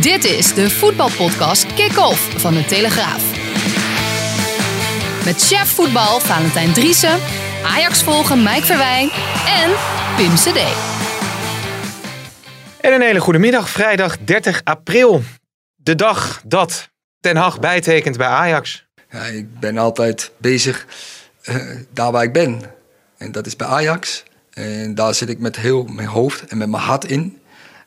Dit is de voetbalpodcast Kick-Off van de Telegraaf. Met chef voetbal Valentijn Driessen, Ajax volgen Mike Verwijn en Pim CD. En een hele goede middag, vrijdag 30 april. De dag dat Ten Hag bijtekent bij Ajax. Ja, ik ben altijd bezig uh, daar waar ik ben. En dat is bij Ajax. En daar zit ik met heel mijn hoofd en met mijn hart in.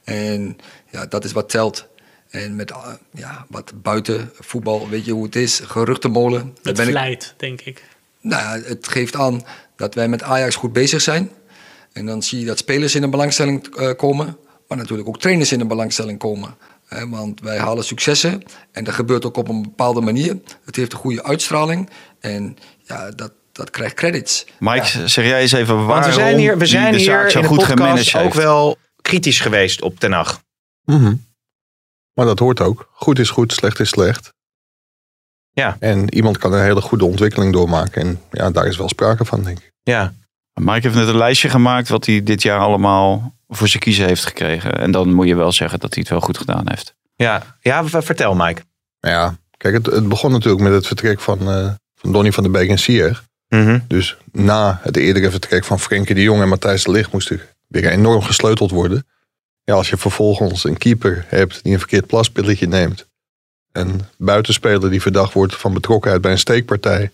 En ja, dat is wat telt. En met uh, ja, wat buiten voetbal, weet je hoe het is, geruchtenmolen. Het ben vlijt, ik... denk ik. Nou ja, het geeft aan dat wij met Ajax goed bezig zijn. En dan zie je dat spelers in de belangstelling uh, komen, maar natuurlijk ook trainers in de belangstelling komen. want wij halen successen en dat gebeurt ook op een bepaalde manier. Het heeft een goede uitstraling en ja, dat, dat krijgt credits. Mike, ja. zeg jij eens even waarom Want we zijn hier, we zijn de hier zo in de goed podcast ook wel kritisch geweest op Ten Hag. Mm -hmm. Maar dat hoort ook. Goed is goed, slecht is slecht. Ja. En iemand kan een hele goede ontwikkeling doormaken. En ja, daar is wel sprake van, denk ik. Ja. Mike heeft net een lijstje gemaakt wat hij dit jaar allemaal voor zijn kiezen heeft gekregen. En dan moet je wel zeggen dat hij het wel goed gedaan heeft. Ja, ja vertel Mike. Ja, kijk, het, het begon natuurlijk met het vertrek van, uh, van Donny van der Beek en Sier. Mm -hmm. Dus na het eerdere vertrek van Frenkie de Jong en Matthijs de Ligt moest er weer enorm gesleuteld worden. Ja, als je vervolgens een keeper hebt die een verkeerd plaspilletje neemt. Een buitenspeler die verdacht wordt van betrokkenheid bij een steekpartij.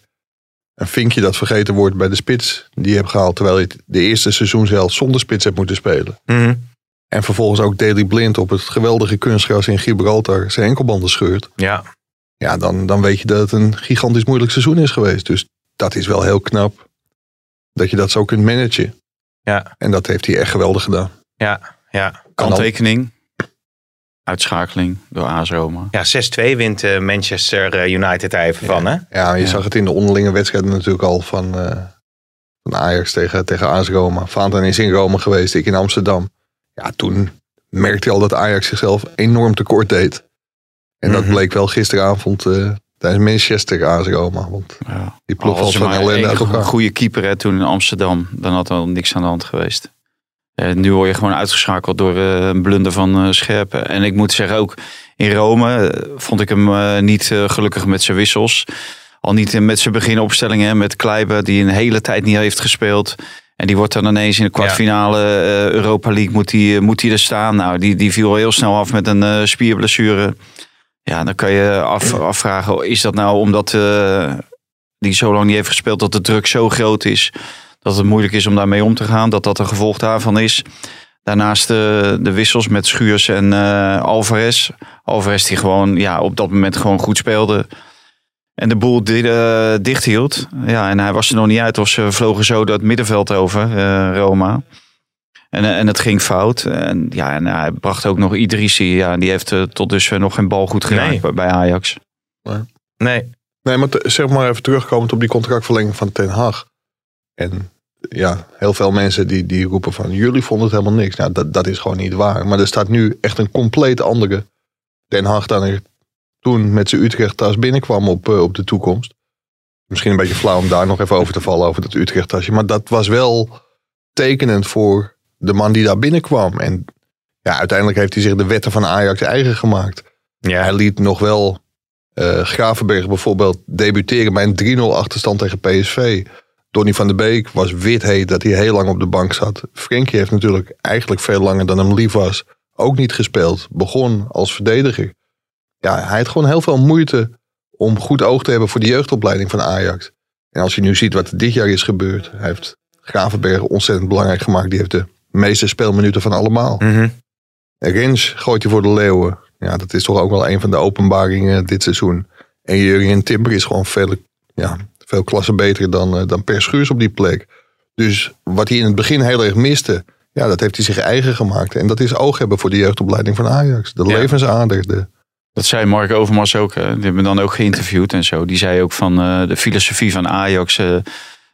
Een vinkje dat vergeten wordt bij de spits die je hebt gehaald. Terwijl je de eerste seizoen zelf zonder spits hebt moeten spelen. Mm -hmm. En vervolgens ook Daley Blind op het geweldige kunstgras in Gibraltar zijn enkelbanden scheurt. Ja. Ja, dan, dan weet je dat het een gigantisch moeilijk seizoen is geweest. Dus dat is wel heel knap. Dat je dat zo kunt managen. Ja. En dat heeft hij echt geweldig gedaan. Ja, ja. Kanttekening. Uitschakeling door AS Roma. Ja, 6-2 wint uh, Manchester United daar even ja. van, hè? Ja, je ja. zag het in de onderlinge wedstrijden natuurlijk al van, uh, van Ajax tegen, tegen AS Roma. Is in Rome geweest, ik in Amsterdam. Ja, toen merkte je al dat Ajax zichzelf enorm tekort deed. En dat mm -hmm. bleek wel gisteravond uh, tijdens Manchester AS Roma. Want ja. die ploeg was van ellende uit elkaar. Een goede keeper hè, toen in Amsterdam. Dan had er al niks aan de hand geweest. Uh, nu word je gewoon uitgeschakeld door uh, een blunder van uh, Scherpen. En ik moet zeggen, ook in Rome vond ik hem niet gelukkig met zijn wissels. Al niet met zijn beginopstellingen met Kleiber, die een hele tijd niet heeft gespeeld. En die wordt dan ineens in de kwartfinale ja. Europa League moet die, moet die er staan. Nou, die, die viel heel snel af met een spierblessure. Ja, dan kan je af, afvragen, is dat nou omdat die zo lang niet heeft gespeeld dat de druk zo groot is dat het moeilijk is om daarmee om te gaan. Dat dat een gevolg daarvan is. Daarnaast de, de wissels met Schuurs en uh, Alvarez. Alvarez die gewoon ja, op dat moment gewoon goed speelde. En de boel di uh, dicht hield. Ja, en hij was er nog niet uit of ze vlogen zo dat middenveld over, uh, Roma. En, en het ging fout. En, ja, en hij bracht ook nog Idrissi. Ja, die heeft tot dusver nog geen bal goed geraakt nee. bij Ajax. Nee. Nee, nee maar zeg maar even terugkomend op die contractverlenging van Ten Hag. En ja, heel veel mensen die, die roepen van jullie vonden het helemaal niks. Nou, dat, dat is gewoon niet waar. Maar er staat nu echt een compleet andere Den Haag dan er toen met zijn Utrecht tas binnenkwam op, uh, op de toekomst. Misschien een beetje flauw om daar nog even over te vallen over dat Utrecht tasje. Maar dat was wel tekenend voor de man die daar binnenkwam. En ja, uiteindelijk heeft hij zich de wetten van Ajax eigen gemaakt. Ja. Hij liet nog wel uh, Gravenberg bijvoorbeeld debuteren bij een 3-0 achterstand tegen PSV. Donny van der Beek was wit heet dat hij heel lang op de bank zat. Frenkie heeft natuurlijk eigenlijk veel langer dan hem lief was ook niet gespeeld. Begon als verdediger. Ja, hij had gewoon heel veel moeite om goed oog te hebben voor de jeugdopleiding van Ajax. En als je nu ziet wat er dit jaar is gebeurd. Hij heeft Gravenberg ontzettend belangrijk gemaakt. Die heeft de meeste speelminuten van allemaal. Mm -hmm. Rens gooit hij voor de leeuwen. Ja, dat is toch ook wel een van de openbaringen dit seizoen. En Jurgen Timber is gewoon veel, ja, veel klassen beter dan, uh, dan Per Schuurs op die plek. Dus wat hij in het begin heel erg miste, Ja, dat heeft hij zich eigen gemaakt. En dat is oog hebben voor de jeugdopleiding van Ajax. De Ja. levensader. De, Dat zei Mark Overmars ook. hè. Die hebben dan ook geïnterviewd en zo. Die zei ook van eh, de filosofie van Ajax. eh,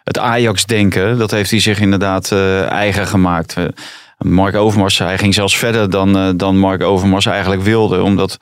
het Ajax-denken, dat heeft hij zich inderdaad eh, eigen gemaakt. Eh, Mark Overmars, hij ging zelfs verder dan, eh, dan Mark Overmars eigenlijk wilde. Omdat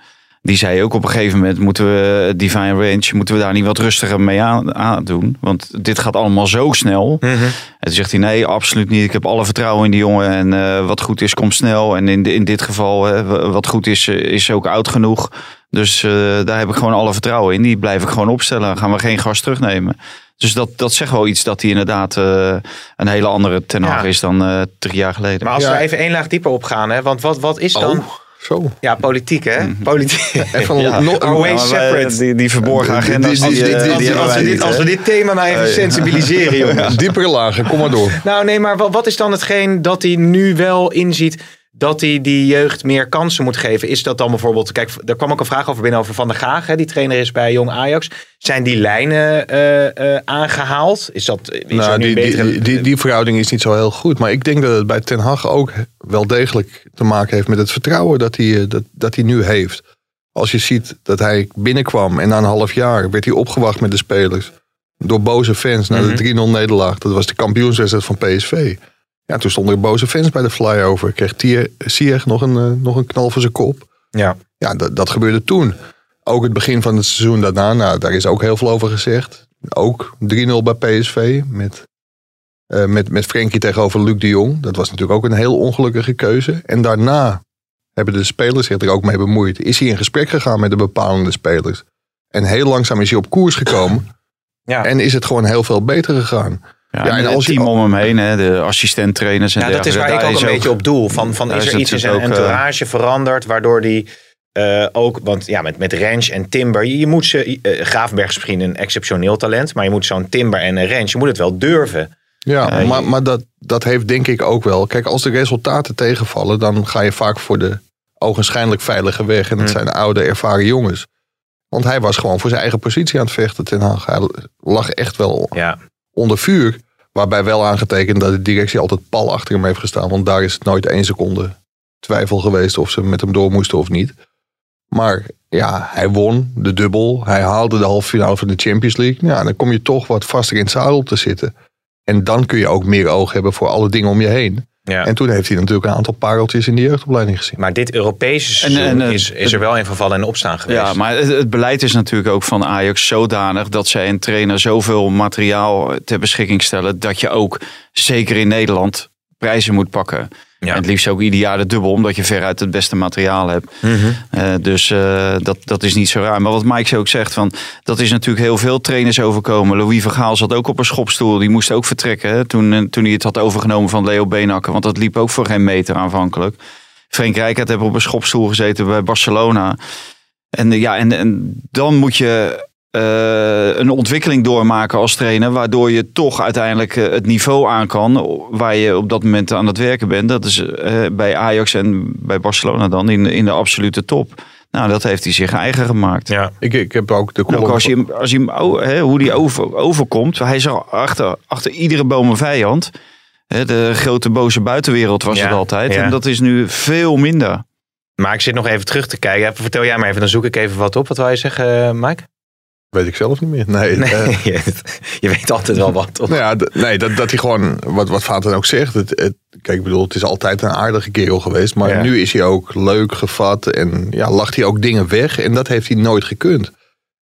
die zei ook op een gegeven moment moeten we Divine Range, moeten we daar niet wat rustiger mee aan, aan doen. Want dit gaat allemaal zo snel. Mhm. En toen zegt hij nee, absoluut niet. Ik heb alle vertrouwen in die jongen. En eh, wat goed is, komt snel. En in, in dit geval, wat goed is, eh, is ook oud genoeg. Dus eh, daar heb ik gewoon alle vertrouwen in. Die blijf ik gewoon opstellen. Dan gaan we geen gas terugnemen. Dus dat, dat zegt wel iets dat hij inderdaad eh, een hele andere ten Hag Ja. is dan eh, drie jaar geleden. Maar als Ja. we even één laag dieper opgaan, hè, want wat, wat is dan... oh, zo. Ja, politiek hè? Politiek. Even Ja. maar wij- separate. Die, die verborgen agenda's. die- eh, als, die we- wij dit, thema nou even sensibiliseren, jongens. Diepere lagen, kom maar door. Nou nee, maar wat, wat is dan hetgeen dat hij nu wel inziet dat hij die jeugd meer kansen moet geven? Is dat dan bijvoorbeeld, kijk, daar kwam ook een vraag over binnen over Van der Gaag, hè, die trainer is bij Jong Ajax. Zijn die lijnen eh, eh, aangehaald? Is dat is Nou, die, betere... die, die, die verhouding is niet zo heel goed. Maar ik denk dat het bij Ten Hag ook wel degelijk te maken heeft met het vertrouwen dat hij, eh, dat, dat hij nu heeft. Als je ziet dat hij binnenkwam en na een half jaar werd hij opgewacht met de spelers. Door boze fans na de 3-0 nederlaag. Dat was de kampioenswedstrijd van PSV. Ja, toen stonden er boze fans bij de flyover. Kreeg Tier- Ziyech nog een, eh, nog een knal voor zijn kop. ja. Ja, dat, gebeurde toen. Ook het begin van het seizoen daarna, nou, daar is ook heel veel over gezegd. Ook 3-0 bij PSV met, eh, met, met Frenkie tegenover Luc de Jong. Dat was natuurlijk ook een heel ongelukkige keuze. En daarna hebben de spelers zich er ook mee bemoeid. Is hij in gesprek gegaan met de bepalende spelers. En heel langzaam is hij op koers gekomen. Ja. En is het gewoon heel veel beter gegaan. Ja, Ja, en het als je- team om hem heen, hè, de assistent-trainers en Ja, dat is waar ik ook een beetje op doel. Van, van is is er iets in zijn ook, eh, entourage veranderd, waardoor die eh, ook, want ja, met, met Rens en Timber, je, je moet ze, eh Graafberg is misschien een exceptioneel talent, maar je moet zo'n Timber en een Rens, je moet het wel durven. Ja, maar, maar dat, dat heeft denk ik ook wel. Kijk, als de resultaten tegenvallen, dan ga je vaak voor de ogenschijnlijk veilige weg. En dat Hm. zijn oude, ervaren jongens. Want hij was gewoon voor zijn eigen positie aan het vechten, Ten Hag. Hij lag echt wel Ja, onder vuur. Waarbij wel aangetekend dat de directie altijd pal achter hem heeft gestaan. Want daar is het nooit één seconde twijfel geweest of ze met hem door moesten of niet. Maar ja, hij won de dubbel. Hij haalde de halve finale van de Champions League. Ja, dan kom je toch wat vaster in het zadel te zitten. En dan kun je ook meer oog hebben voor alle dingen om je heen. Ja. En toen heeft hij natuurlijk een aantal pareltjes in de jeugdopleiding gezien. maar dit Europese seizoen en, is, is er wel in vervallen en opstaan geweest. Ja, maar het, het beleid is natuurlijk ook van Ajax zodanig dat zij een trainer zoveel materiaal ter beschikking stellen dat je ook zeker in Nederland prijzen moet pakken. Ja. En het liefst ook ieder jaar de dubbel, omdat je veruit het beste materiaal hebt. Mhm. Eh, dus eh, dat, dat is niet zo raar. Maar wat Mike ook zegt, van, dat is natuurlijk heel veel trainers overkomen. Louis van Gaal zat ook op een schopstoel. Die moest ook vertrekken hè, toen, eh, toen hij het had overgenomen van Leo Beenhakker. Want dat liep ook voor geen meter aanvankelijk. Frank Rijkaard heeft op een schopstoel gezeten bij Barcelona. En, ja, en, en dan moet je eh, een ontwikkeling doormaken als trainer. Waardoor je toch uiteindelijk eh, het niveau aan kan. Waar je op dat moment aan het werken bent. Dat is eh, bij Ajax en bij Barcelona dan in, in de absolute top. Nou, dat heeft hij zich eigen gemaakt. ja. Ik, ik heb ook de ook als je als je oh, hoe die over, overkomt. Hij zag achter, achter iedere boom een vijand. Hè, de grote boze buitenwereld was Ja, het altijd. ja. En dat is nu veel minder. Maar ik zit nog even terug te kijken. Vertel jij maar even, dan zoek ik even wat op. Wat wil je zeggen, Mike? Weet ik zelf niet meer. Nee, Nee, eh, je, weet altijd wel wat, toch? Nou ja, nee, dat, dat hij gewoon, wat, wat Vaat dan ook zegt. Het, het, kijk, ik bedoel, het is altijd een aardige kerel geweest. Maar Ja. nu is hij ook leuk gevat. En ja, lacht hij ook dingen weg. En dat heeft hij nooit gekund.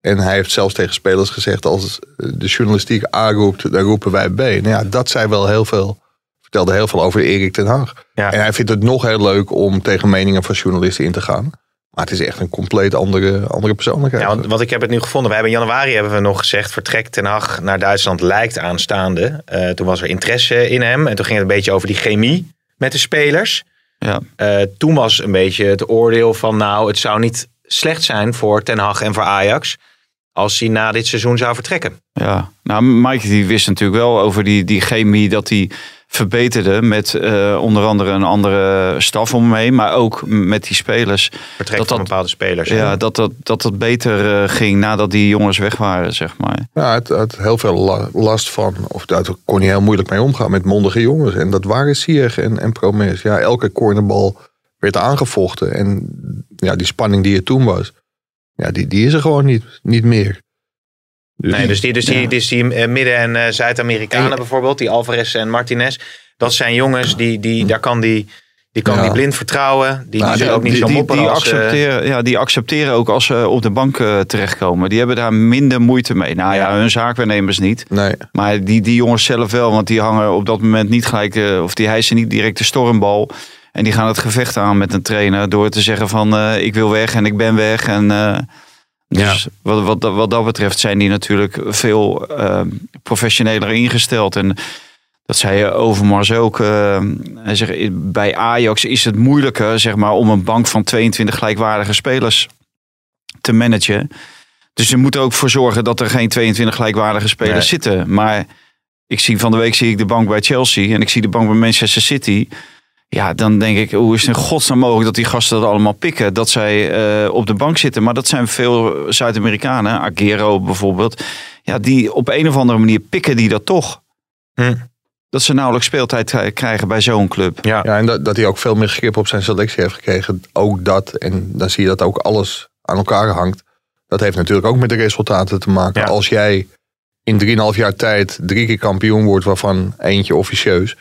En hij heeft zelfs tegen spelers gezegd: als de journalistiek A roept, dan roepen wij B. Nou ja, dat zei wel heel veel. Vertelde heel veel over Erik ten Hag. Ja. En hij vindt het nog heel leuk om tegen meningen van journalisten in te gaan. Maar het is echt een compleet andere, andere persoonlijkheid. Ja, want, want ik heb het nu gevonden. We hebben in januari hebben we nog gezegd... vertrek Ten Hag naar Duitsland lijkt aanstaande. Eh, toen was er interesse in hem. En toen ging het een beetje over die chemie met de spelers. Ja. Eh, toen was een beetje het oordeel van... nou, het zou niet slecht zijn voor Ten Hag en voor Ajax... als hij na dit seizoen zou vertrekken. Ja, nou Mike die wist natuurlijk wel over die, die chemie dat hij verbeterde met eh, onder andere een andere staf om me heen, maar ook met die spelers. Vertrek Dat van dat- bepaalde spelers. Ja, dat dat, dat dat beter eh, ging nadat die jongens weg waren, zeg maar. Ja, het had heel veel la- last van, of daar kon hij heel moeilijk mee omgaan met mondige jongens. En dat waren Sieg en, en Promes. Ja, elke cornerbal werd aangevochten. En ja, die spanning die er toen was, ja, die, die is er gewoon niet, niet meer. Nee, dus die, dus die, Ja. dus die eh, Midden- en eh, Zuid-Amerikanen En- bijvoorbeeld, die Alvarez en Martinez. Dat zijn jongens, die, die, daar kan die, die, kan Ja. die blind vertrouwen. Die, Nou, die ook niet die, zo die, mopperen die als, eh, accepteren, ja, die accepteren ook als ze op de bank terechtkomen. Die hebben daar minder moeite mee. Nou ja, Ja. hun zaakwaarnemers niet. Nee, Maar die, die jongens zelf wel, want die hangen op dat moment niet gelijk, of die hijsen niet direct de stormbal. En die gaan het gevecht aan met een trainer door te zeggen van ik wil weg en ik ben weg. En, dus wat, wat, dat- wat dat betreft zijn die natuurlijk veel eh, professioneler ingesteld. En dat zei je Overmars ook. eh, hij zegt, bij Ajax is het moeilijker zeg maar, om een bank van 22 gelijkwaardige spelers te managen. Dus je moet er ook voor zorgen dat er geen 22 gelijkwaardige spelers Nee. zitten. Maar ik zie van de week zie ik de bank bij Chelsea en ik zie de bank bij Manchester City. Ja, dan denk ik, hoe is het in godsnaam mogelijk dat die gasten dat allemaal pikken? Dat zij eh, op de bank zitten. Maar dat zijn veel Zuid-Amerikanen, Aguero bijvoorbeeld. Ja, die op een of andere manier pikken die dat toch. Hm. Dat ze nauwelijks speeltijd krijgen bij zo'n club. ja. ja, en dat, dat hij ook veel meer grip op zijn selectie heeft gekregen. Ook dat, en dan zie je dat ook alles aan elkaar hangt. Dat heeft natuurlijk ook met de resultaten te maken. Ja. Als jij in 3,5 jaar tijd drie keer kampioen wordt, waarvan eentje officieus.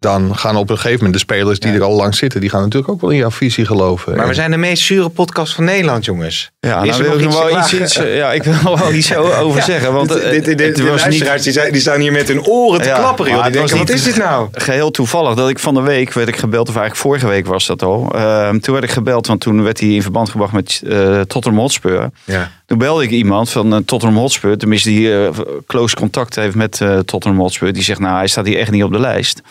Dan gaan op een gegeven moment de spelers die Ja. er al lang zitten, die gaan natuurlijk ook wel in jouw visie geloven. Maar we zijn de meest zure podcast van Nederland, jongens. Ja, Is nou er wil nog ik nog iets wel iets, iets, ja, ik wil er wel iets over zeggen. Want Dit- eh, dit- dit- de was niet- luisteraars die, zijn, die staan hier met hun oren te Ja, klapperen. Joh. Die denken, wat is dit nou? geheel toevallig dat ik van de week werd ik gebeld, of eigenlijk vorige week was dat al. Ehm, toen werd ik gebeld, want toen werd hij in verband gebracht met eh Tottenham Hotspur. Ja. Toen belde ik iemand van eh, Tottenham Hotspur, tenminste die eh, close contact heeft met eh, Tottenham Hotspur. Die zegt, nou hij staat hier echt niet op de lijst.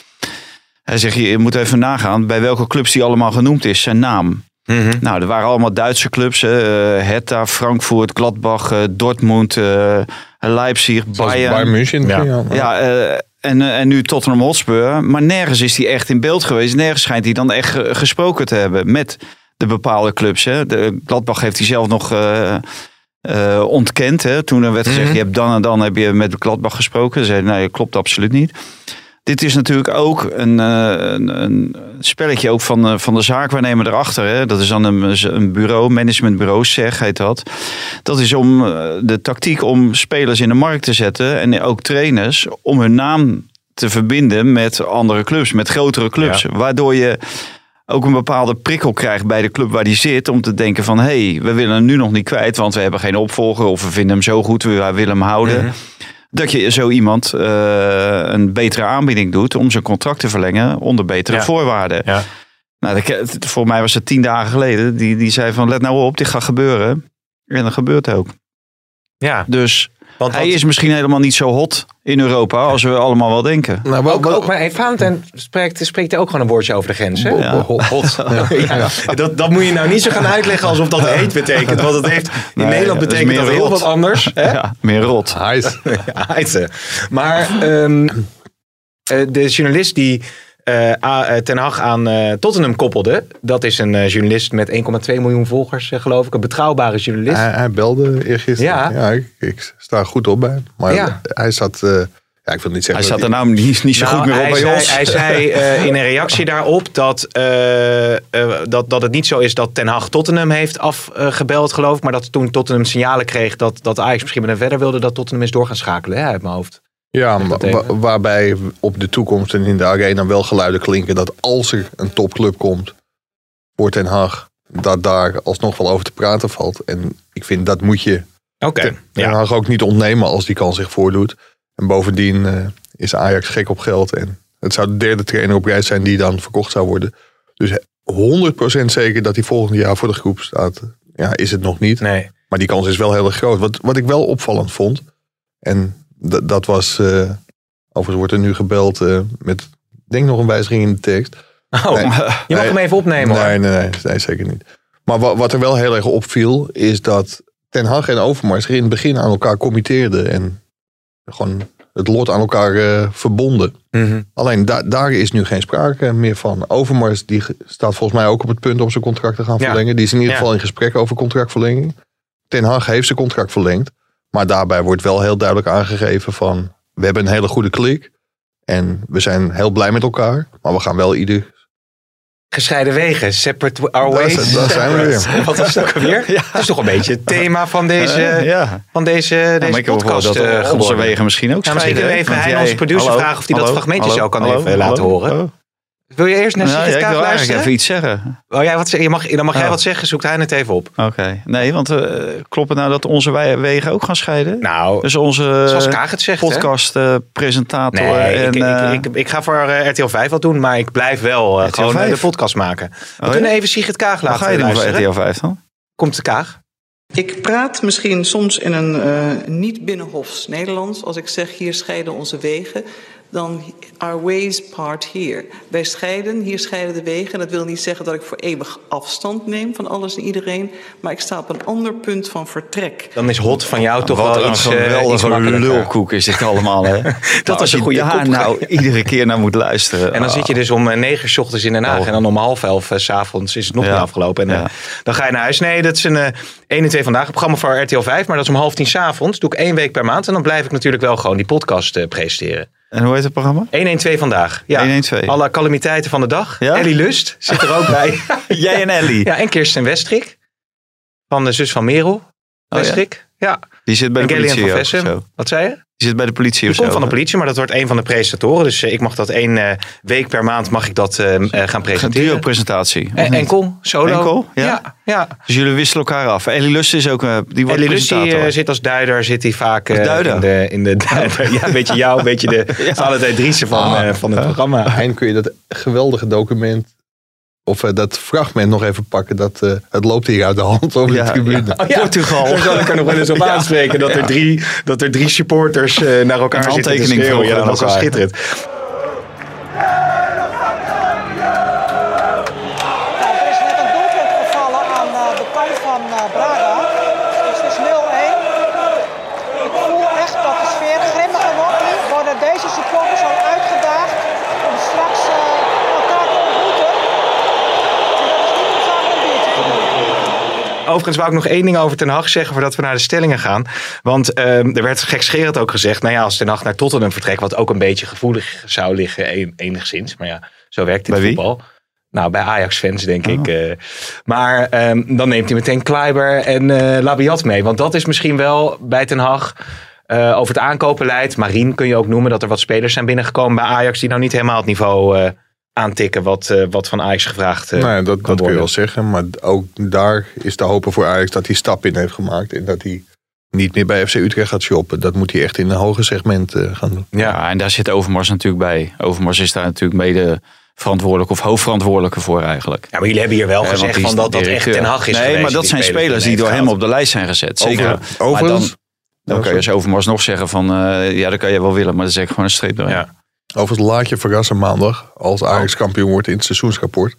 Hij zegt, je moet even nagaan bij welke clubs die allemaal genoemd is, zijn naam. Mhm. Nou, er waren allemaal Duitse clubs. Eh, Hertha, Frankfurt, Gladbach, Dortmund, eh, Leipzig, Zoals Bayern. Bayern München. Ja. Ja. Ja, eh, en, en nu Tottenham Hotspur. Maar nergens is hij echt in beeld geweest. Nergens schijnt hij dan echt ge- gesproken te hebben met de bepaalde clubs. Hè. De Gladbach heeft hij zelf nog eh, ontkend. Hè. Toen er werd gezegd, Mhm. je hebt dan en dan heb je met Gladbach gesproken. Ze zeiden, nee, dat klopt absoluut niet. Dit is natuurlijk ook een, eh, een, een spelletje ook van, eh, van de zaakwaarnemer erachter. Hè. Dat is dan een, een bureau, managementbureau, zeg heet dat. Dat is om de tactiek om spelers in de markt te zetten en ook trainers om hun naam te verbinden met andere clubs, met grotere clubs. Waardoor je ook een bepaalde prikkel krijgt bij de club waar die zit om te denken van hé, hey, we willen hem nu nog niet kwijt, want we hebben geen opvolger of we vinden hem zo goed, we willen hem houden. Mhm. Dat je zo iemand eh, een betere aanbieding doet om zijn contract te verlengen onder betere Ja. voorwaarden. Ja. Nou, voor mij was het tien dagen geleden. Die, die zei van let nou op, dit gaat gebeuren. En dat gebeurt ook. Ja, Dus want hij wat- is misschien helemaal niet zo hot in Europa als we allemaal wel denken. Nou, wat, ook, ook, maar hey, Valentijn spreekt, spreekt er ook gewoon een woordje over de grens. Hè? Ja. Hot. Ja. Dat, dat moet je nou niet zo gaan uitleggen alsof dat heet betekent. Want het heeft, in Nee, Nederland betekent dat heel wat anders. Hè? Ja, meer rot. Hij is- Ja, heite. Maar ehm, eh, de journalist die Ten Hag aan eh, Tottenham koppelde. Dat is een eh, journalist met 1,2 miljoen volgers, eh, geloof ik. Een betrouwbare journalist. hij, hij belde eergisteren. Ja. Ja, ik, ik sta goed op bij hem. Maar Ja. hij zat... eh, ja, ik wil niet zeggen... Hij staat er nou niet, niet zo Nou, goed meer op hij bij zei, ons. Hij zei eh, in een reactie daarop dat, eh, eh, dat, dat het niet zo is dat Ten Hag Tottenham heeft afgebeld, geloof ik. Maar dat toen Tottenham signalen kreeg dat, dat Ajax misschien met hem verder wilde, dat Tottenham is door gaan schakelen, hè, uit mijn hoofd. Ja, wa- waarbij op de toekomst en in de arena wel geluiden klinken dat als er een topclub komt voor Ten Hag, dat daar alsnog wel over te praten valt. En ik vind dat moet je Oké. Ten Ja. Hag ook niet ontnemen als die kans zich voordoet. En bovendien eh, is Ajax gek op geld en het zou de derde trainer op reis zijn die dan verkocht zou worden. Dus 100% zeker dat hij volgend jaar voor de groep staat, ja, is het nog niet. Nee. Maar die kans is wel heel erg groot. Wat, wat ik wel opvallend vond. En dat was. eh overigens wordt er nu gebeld eh, met. Ik denk nog een wijziging in de tekst. Oh, Nee. je mag Nee. hem even opnemen hoor. Nee, nee, nee, nee, zeker niet. Maar wat, wat er wel heel erg opviel. Is dat Ten Hag en Overmars in het begin aan elkaar committeerden. En gewoon het lot aan elkaar eh, verbonden. Mhm. Alleen da- daar is nu geen sprake meer van. Overmars die staat volgens mij ook op het punt om zijn contract te gaan Ja. verlengen. Die is in ieder Ja. geval in gesprek over contractverlenging. Ten Hag heeft zijn contract verlengd. Maar daarbij wordt wel heel duidelijk aangegeven van... we hebben een hele goede klik. En we zijn heel blij met elkaar. Maar we gaan wel ieder... Gescheiden wegen, separate our ways. daar zijn we weer. Wat is het ook alweer? Dat is toch een beetje het thema van deze, Eh, ja. van deze, Ja, deze podcast dat eh, onze wegen misschien ook Ja, misschien hè? even hij, onze producer, Hallo? vragen of hij dat fragmentje Hallo? zo kan Hallo? even laten Hallo? horen. Wil je eerst naar Nou, ja, Sigrid ik Kaag wil eigenlijk luisteren? even iets zeggen. Oh, jij wat, zeg- je mag, dan mag jij Oh. wat zeggen, zoekt hij het even op. Oké. Nee, want eh, klopt het nou dat onze wegen ook gaan scheiden? Nou, Dus onze zoals Kaag het zegt. podcast-presentator Nee, en... ik, eh, ik, ik, ik ga voor eh, RTL 5 wat doen, maar ik blijf wel eh, gewoon eh, 5? de podcast maken. We Oh, kunnen ja? even Sigrid Kaag wat laten ga je doen voor luisteren. RTL 5 dan? Komt de Kaag? Ik praat misschien soms in een eh, niet binnenhofs Nederlands. Als ik zeg hier scheiden onze wegen, dan our ways part here. Wij scheiden, hier scheiden de wegen. En dat wil niet zeggen dat ik voor eeuwig afstand neem van alles en iedereen. Maar ik sta op een ander punt van vertrek. Dan is hot van jou toch Wat wel een iets, eh, iets geweldige makkelijker. lulkoek is dit allemaal, hè? dat is een goede daar kop. nou iedere keer naar moet luisteren. En dan zit je dus om eh, negen 's ochtends in Den Haag. Oh. En dan om half elf eh, s s'avonds is het nog Ja. niet afgelopen. En eh, dan ga je naar huis. Nee, dat is een eh 1 en 2 vandaag. Een programma voor RTL 5. Maar dat is om half tien s'avonds. Doe ik één week per maand. En dan blijf ik natuurlijk wel gewoon die podcast eh, presenteren. En hoe heet het programma? 112 vandaag. Ja. 112. Alle calamiteiten van de dag. Ja? Ellie Lust zit er ook bij. Jij en Ellie. ja, en Kirsten Westrik. Van de zus van Merel. Oh, ja? Westrik. ja. Die zit bij En de politie van Vessem. zo. Wat zei je? Die zit bij de politie Die of zo. komt van de politie, maar dat wordt een van de presentatoren. Dus eh, ik mag dat één eh, week per maand mag ik dat eh, gaan Een presenteren. duo-presentatie. of En, niet? enkel, solo. Enkel? Ja. ja. ja. Dus jullie wisselen elkaar af. Ellie Lust is ook... eh, die wordt Ellie Lust die, presentator. eh, zit als duider, zit hij vaak duider? in de, in de duider. Ja, een beetje jou, een beetje de Ja. Valentijn Driessen van, Ah. eh, van het programma. Eind kun je dat geweldige document... of eh, dat fragment nog even pakken. Dat, eh, het loopt hier uit de hand over Ja, de tribune. ja. Oh ja, Portugal. Daar zal ik er nog wel eens op Ja. aanspreken. Dat, er drie, dat er drie supporters eh, naar elkaar zitten te handtekening schreeuwen. Ja, dat was wel schitterend. Overigens wou ik nog één ding over Ten Hag zeggen voordat we naar de stellingen gaan. Want ehm, er werd gekscherend ook gezegd, nou ja, als Ten Hag naar Tottenham vertrekt, wat ook een beetje gevoelig zou liggen en- enigszins. Maar ja, zo werkt dit Bij wie? voetbal. Nou, bij Ajax-fans denk ik. eh. maar ehm, dan neemt hij meteen Kleiber en eh Labiat mee. Want dat is misschien wel bij Ten Hag eh, over het aankopenbeleid. Marien kun je ook noemen dat er wat spelers zijn binnengekomen bij Ajax die nou niet helemaal het niveau aantikken wat, eh, wat van Ajax gevraagd Nou ja, dat, kan dat kun je wel zeggen. Maar ook daar is te hopen voor Ajax dat hij stap in heeft gemaakt. En dat hij niet meer bij FC Utrecht gaat shoppen. Dat moet hij echt in een hoger segment eh, gaan doen. Ja. en daar zit Overmars natuurlijk bij. Overmars is daar natuurlijk mede verantwoordelijk of hoofdverantwoordelijke voor eigenlijk. Ja, maar jullie hebben hier wel gezegd van dat dat echt. Ten Hag is Nee, geweest maar dat zijn spelers die door hem op de lijst zijn gezet. Zeker. Overigens- Maar dan, dan kan je als Overmars nog zeggen van... eh, ja, dat kan je wel willen, maar dan zeg ik gewoon een streep doorheen. Ja. Overigens laat je verrassen maandag. Als Ajax kampioen wordt in het seizoensrapport.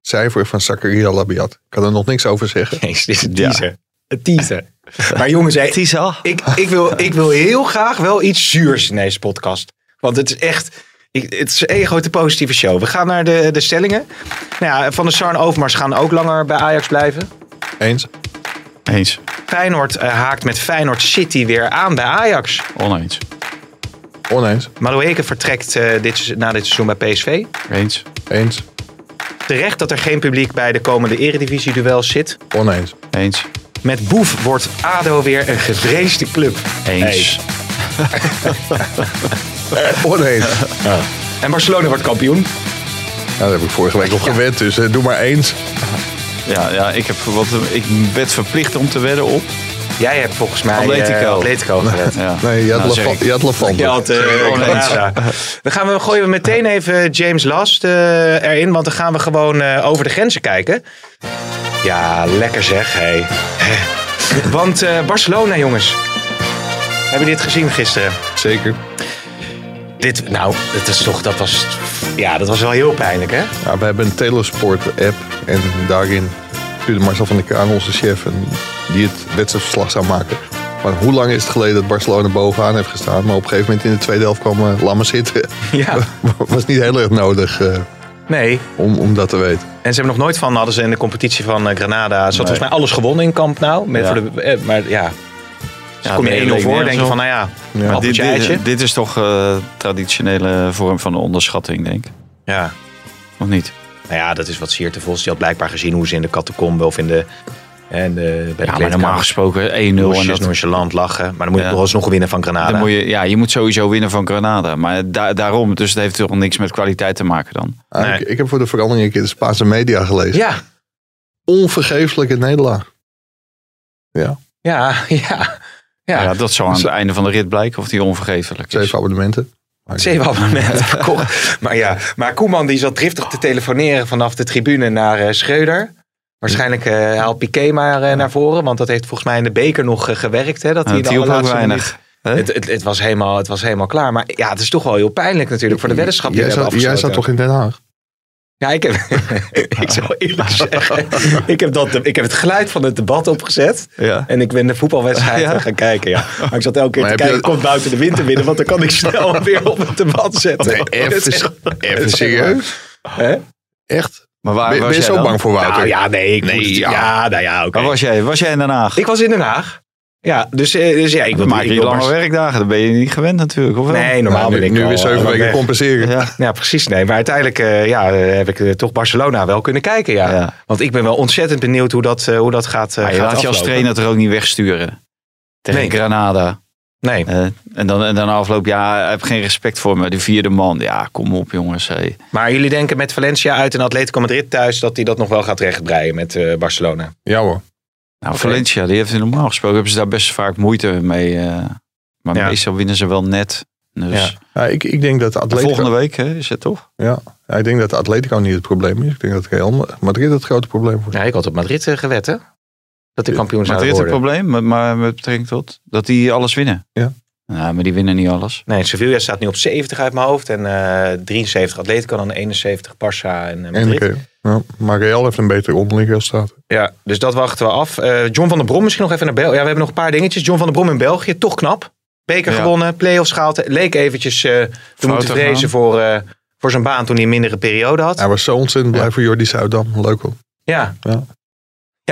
Cijfer van Zakaria Labiat. Ik kan er nog niks over zeggen. Jezus, dit is een Ja. teaser. Een teaser. Maar jongens, hey, ik, ik, wil, ik wil heel graag wel iets zuurs in deze podcast. Want het is echt... Ik, het is een hele grote positieve show. We gaan naar de, de stellingen. Nou ja, Van der Sar en Overmars gaan ook langer bij Ajax blijven. Eens? Eens. Feyenoord eh, haakt met Feyenoord City weer aan bij Ajax. Oneens. Oneens? Madueke vertrekt eh, dit, na dit seizoen bij PSV. Eens. Eens? Terecht dat er geen publiek bij de komende eredivisie-duels zit. Oneens? Eens. Met Boef wordt ADO weer een gevreesde club. Eens. Oneens. En Barcelona wordt kampioen. Nou, daar heb ik vorige week op gewend. Dus eh, doe maar eens. Ja, ja ik, heb wat, ik werd verplicht om te wedden op. Jij hebt volgens mij Atletico. eh, Atletico gered. Ja. Nee, je had, Nou, je had. Je eh, Granada. Dan gaan we, gooien we meteen even James Last eh, erin. Want dan gaan we gewoon eh, over de grenzen kijken. Ja, lekker zeg. Hey. Want eh, Barcelona, jongens. Hebben dit gezien gisteren? Zeker. Dit, nou, dat, is toch, dat, was, ja, dat was wel heel pijnlijk, hè? Ja, we hebben een Telesport app. En daarin stuurde Marcel van der Kraan, onze chef, een die het wedstrijdverslag zou maken. Maar hoe lang is het geleden dat Barcelona bovenaan heeft gestaan? Maar op een gegeven moment in de tweede helft kwam uh, maar zitten. Ja, Was niet heel erg nodig eh, nee. om, om dat te weten. En ze hebben nog nooit van, hadden ze in de competitie van eh, Granada, ze hadden volgens mij alles gewonnen in Kamp Nou. Met Ja. voor de, eh, maar ja, dus Ja, kom je nee, 1-0 leek voor, denk je van, nou ja, dit, dit, dit is toch eh traditionele vorm van onderschatting, denk ik. Ja. Of niet? Nou ja, dat is wat Siert de Vos, die had blijkbaar gezien hoe ze in de catacombe of in de, en de, bij de Ja, maar normaal gesproken 1-0. En dat, nonchalant lachen. Maar dan moet je Ja. toch alsnog winnen van Granada. dan moet je, ja, je moet sowieso winnen van Granada. Maar da- daarom, dus het heeft toch niks met kwaliteit te maken dan. Ah, Nee. ik, ik heb voor de verandering een keer de Spaanse media gelezen. Ja, Onvergeeflijke nederlaag. Ja, ja, ja. Ja. Ja, dat zal aan het einde van de rit blijken of die onvergeeflijk is. zeven abonnementen. Zeven abonnementen verkocht. Maar ja, maar Koeman die zat driftig te telefoneren vanaf de tribune naar eh, Schreuder. Waarschijnlijk eh haalt Piqué maar eh, naar voren. Want dat heeft volgens mij in de beker nog gewerkt. Hè, dat hij ook allerlaatste weinig. Het, het, het, was helemaal, het was helemaal klaar. Maar ja, het is toch wel heel pijnlijk natuurlijk voor de weddenschap die Jij zat toch in Den Haag? Ja, ik heb, ik zal eerlijk zeggen, ik heb, dat, ik heb het geluid van het debat opgezet. Ja. En ik ben de voetbalwedstrijd Ja. gaan kijken, ja. Maar ik zat elke keer Maar te je kijken, dat- komt buiten de winter binnen, want dan kan ik snel weer op het debat zetten. Nee, even, even serieus? Hè? Echt? Maar waar Ben, was ben je zo dan? bang voor Wouter? Nou ja, nee, ik Nee, ja. ja. nou ja, oké. Waar was jij? Was jij in Den Haag? Ik was in Den Haag. Ja, dus, eh, dus ja, ik wil maak ik je wil lange werkdagen. Dan ben je niet gewend natuurlijk. Of? Nee, normaal Nou, ben ik nu weer zeven eh, weken compenseren. Ja. Ja, precies. Nee, maar uiteindelijk eh, ja, heb ik toch Barcelona wel kunnen kijken. Ja. Ja. Want ik ben wel ontzettend benieuwd hoe dat, eh, hoe dat gaat. eh, Maar je gaat laat je als trainer er ook niet wegsturen. Tegen Nee. Granada. Nee. En, dan, en dan afloop, ja, ik heb geen respect voor me. De vierde man. Ja, kom op jongens. Hey. Maar jullie denken met Valencia uit en Atletico Madrid thuis dat hij dat nog wel gaat rechtbreien met eh, Barcelona? Ja hoor. Nou. Valencia, die heeft normaal gesproken hebben ze daar best vaak moeite mee. eh, maar Ja. meestal winnen ze wel net. Dus Ja. Ja, ik, ik denk dat Atletico... volgende week hè, is het toch? Ja, ja, ik denk dat de Atletico niet het probleem is. Ik denk dat Real Madrid het grote probleem wordt. Ja, ik had op Madrid eh, gewet, hè? Dat de kampioen zou Madrid het worden. probleem, maar met betrekking tot dat die alles winnen. Ja. Nou, maar die winnen niet alles. Nee, Sevilla staat nu op 70 uit mijn hoofd. En eh 73 Atletico, dan 71 Barça en eh, En Madrid. Ja, maar Real heeft een betere onderling resultaat. Ja, dus dat wachten we af. Eh, John van der Brom misschien nog even naar België. Ja, we hebben nog een paar dingetjes. John van der Brom in België, toch knap. Beker Ja. gewonnen, play-offs gehaald. Leek eventjes eh, te moeten vrezen voor, eh, voor zijn baan toen hij een mindere periode had. Hij was zo ontzettend blij voor Jordi Zuidam. Leuk hoor. Ja. Ja.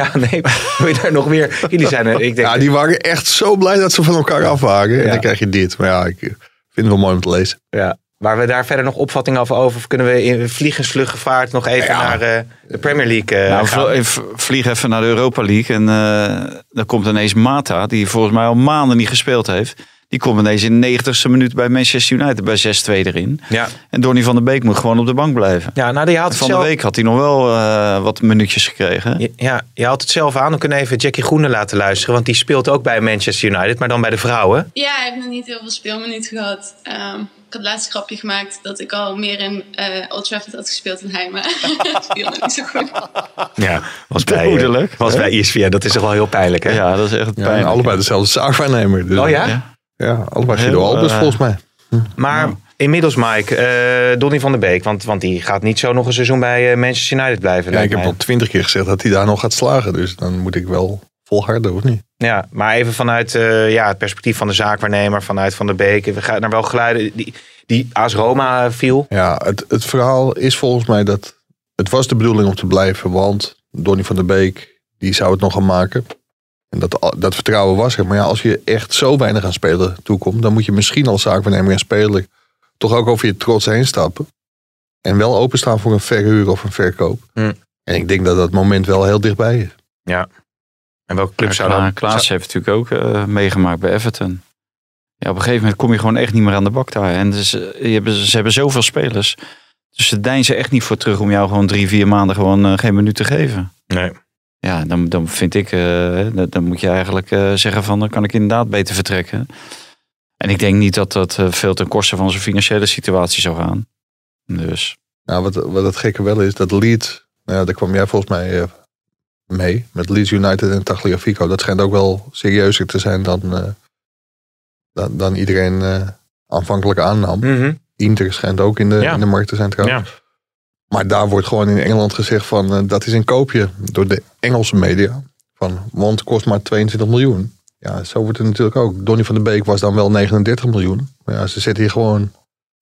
Ja, nee, wil je daar nog weer... Jullie zijn er, ik denk... Ja, die waren echt zo blij dat ze van elkaar af waren. En Ja. dan krijg je dit. Maar ja, ik vind het wel mooi om te lezen. Ja. Waar we daar verder nog opvatting over over? Of kunnen we in vliegensvluggevaart nog even Ja. naar eh, de Premier League eh, nou, gaan? vlieg even naar de Europa League. En eh dan komt ineens Mata, die volgens mij al maanden niet gespeeld heeft. Die komt ineens in de 90ste minuut bij Manchester United bij 6-2 erin. Ja. En Donny van der Beek moet gewoon op de bank blijven. Ja, nou, die haalt het Van de week had hij nog wel eh, wat minuutjes gekregen. Je- Ja, je haalt het zelf aan. We kunnen even Jackie Groene laten luisteren. Want die speelt ook bij Manchester United, maar dan bij de vrouwen. Ja, ik heb nog niet heel veel speelminuten gehad. Ehm, ik had laatst een grapje gemaakt dat ik al meer in eh Old Trafford had gespeeld dan hij, maar het viel nog niet zo goed. Ja, was bij, eh, was bij ESPN. Dat is toch wel heel pijnlijk, hè? Ja, dat is echt Ja, pijnlijk. allebei dezelfde zaakwaarnemer. Dus, Oh ja? Ja. Ja, allebei Guido Albers eh, volgens mij. Maar inmiddels, Mike, eh Donny van der Beek. Want, want die gaat niet zo nog een seizoen bij eh, Manchester United blijven. Ja, ik heb mij. al twintig keer gezegd dat hij daar nog gaat slagen. Dus dan moet ik wel volharden, of niet? Ja, maar even vanuit eh, ja, het perspectief van de zaakwaarnemer, vanuit Van der Beek. We gaan naar wel geluiden die, die AS Roma viel. Ja, het, het verhaal is volgens mij dat het was de bedoeling om te blijven. Want Donny van der Beek, die zou het nog gaan maken. En dat, dat vertrouwen was er. Maar ja, als je echt zo weinig aan spelen toekomt, dan moet je misschien als zaakwaarnemer en speler toch ook over je trots heen stappen. En wel openstaan voor een verhuur of een verkoop. Hm. En ik denk dat dat moment wel heel dichtbij is. En welke club Ja, zou dan... Klaas heeft natuurlijk ook eh, meegemaakt bij Everton. Ja, op een gegeven moment kom je gewoon echt niet meer aan de bak daar. En dus, eh, je hebben, ze hebben zoveel spelers. Dus ze deinzen echt niet voor terug om jou gewoon drie, vier maanden gewoon eh, geen minuut te geven. Nee. Ja, dan, dan vind ik, eh, dan- moet je eigenlijk eh, zeggen van dan kan ik inderdaad beter vertrekken. En ik denk niet dat dat eh, veel ten koste van zijn financiële situatie zou gaan. Dus Nou, wat, wat het gekke wel is, dat Leeds, nou ja, daar kwam jij volgens mij eh, mee. Met Leeds United en Tagliafico. Dat schijnt ook wel serieuzer te zijn dan, eh, dan, dan iedereen eh, aanvankelijk aannam. Mhm. Inter schijnt ook in de, Ja. in de markt te zijn trouwens. Ja. Maar daar wordt gewoon in Engeland gezegd van, eh, dat is een koopje door de Engelse media. Van, want het kost maar 22 miljoen. Ja, zo wordt het natuurlijk ook. Donny van der Beek was dan wel 39 miljoen. Maar ja, ze zetten hier gewoon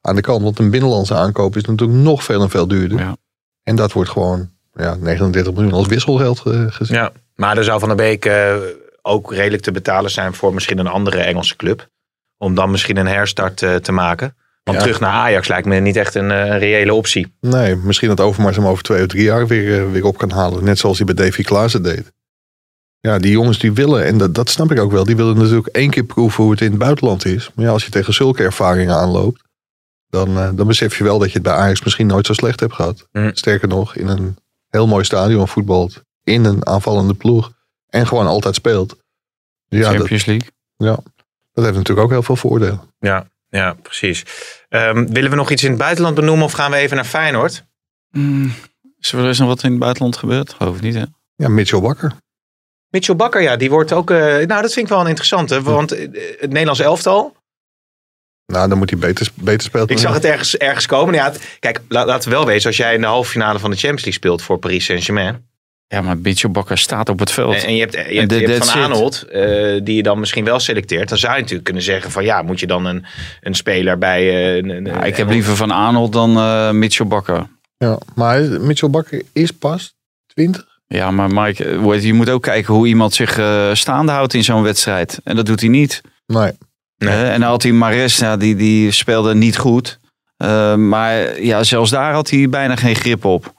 aan de kant. Want een binnenlandse aankoop is natuurlijk nog veel en veel duurder. Ja. En dat wordt gewoon ja, 39 miljoen als wisselgeld eh, gezien. Ja, maar er zou Van der Beek eh, ook redelijk te betalen zijn voor misschien een andere Engelse club. Om dan misschien een herstart te maken. Want Ja. terug naar Ajax lijkt me niet echt een eh, reële optie. Nee, misschien dat Overmars hem over twee of drie jaar weer, eh, weer op kan halen. Net zoals hij bij Davy Klaassen deed. Ja, die jongens die willen, en dat, dat snap ik ook wel, die willen natuurlijk één keer proeven hoe het in het buitenland is. Maar ja, als je tegen zulke ervaringen aanloopt, dan, eh, dan besef je wel dat je het bij Ajax misschien nooit zo slecht hebt gehad. Mm. Sterker nog, in een heel mooi stadion voetbalt, in een aanvallende ploeg en gewoon altijd speelt. Ja, dat, Champions League. dat heeft natuurlijk ook heel veel voordelen. Ja, ja precies. Ehm, willen we nog iets in het buitenland benoemen of gaan we even naar Feyenoord? Mm, is er eens nog wat in het buitenland gebeurd? Geloof ik niet, hè? Ja, Mitchell Bakker. Mitchell Bakker, ja, die wordt ook... eh, nou, dat vind ik wel een interessante. Want eh, het Nederlands elftal... Nou, dan moet hij beter, beter spelen. Ik zag het ergens, ergens komen. Ja, het- kijk, la- laten we wel wezen. Als jij in de halve finale van de Champions League speelt voor Paris Saint-Germain. Ja, maar Mitchell Bakker staat op het veld. En, en je hebt, je hebt, je Van. Aanholt, eh, die je dan misschien wel selecteert. Dan zou je natuurlijk kunnen zeggen van ja, moet je dan een, een speler bij... eh, een, een- Ja, ik heb liever Van Arnold dan eh Mitchell Bakker. Ja, maar Mitchell Bakker is pas 20. Ja, maar Mike, je moet ook kijken hoe iemand zich eh, staande houdt in zo'n wedstrijd. En dat doet hij niet. Nee. Nee. En dan had hij Mares, ja, die, die speelde niet goed. Eh, maar ja, zelfs daar had hij bijna geen grip op.